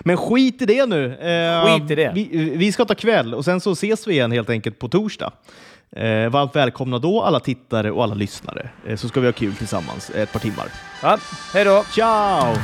Speaker 1: Men skit i det nu.
Speaker 3: Eh, skit i det.
Speaker 1: Vi, vi, ska ta kväll och sen så ses vi igen helt enkelt på torsdag. Eh, varmt välkomna då alla tittare och alla lyssnare, eh, så ska vi ha kul tillsammans ett par timmar.
Speaker 3: Ja, hej då!
Speaker 1: Ciao!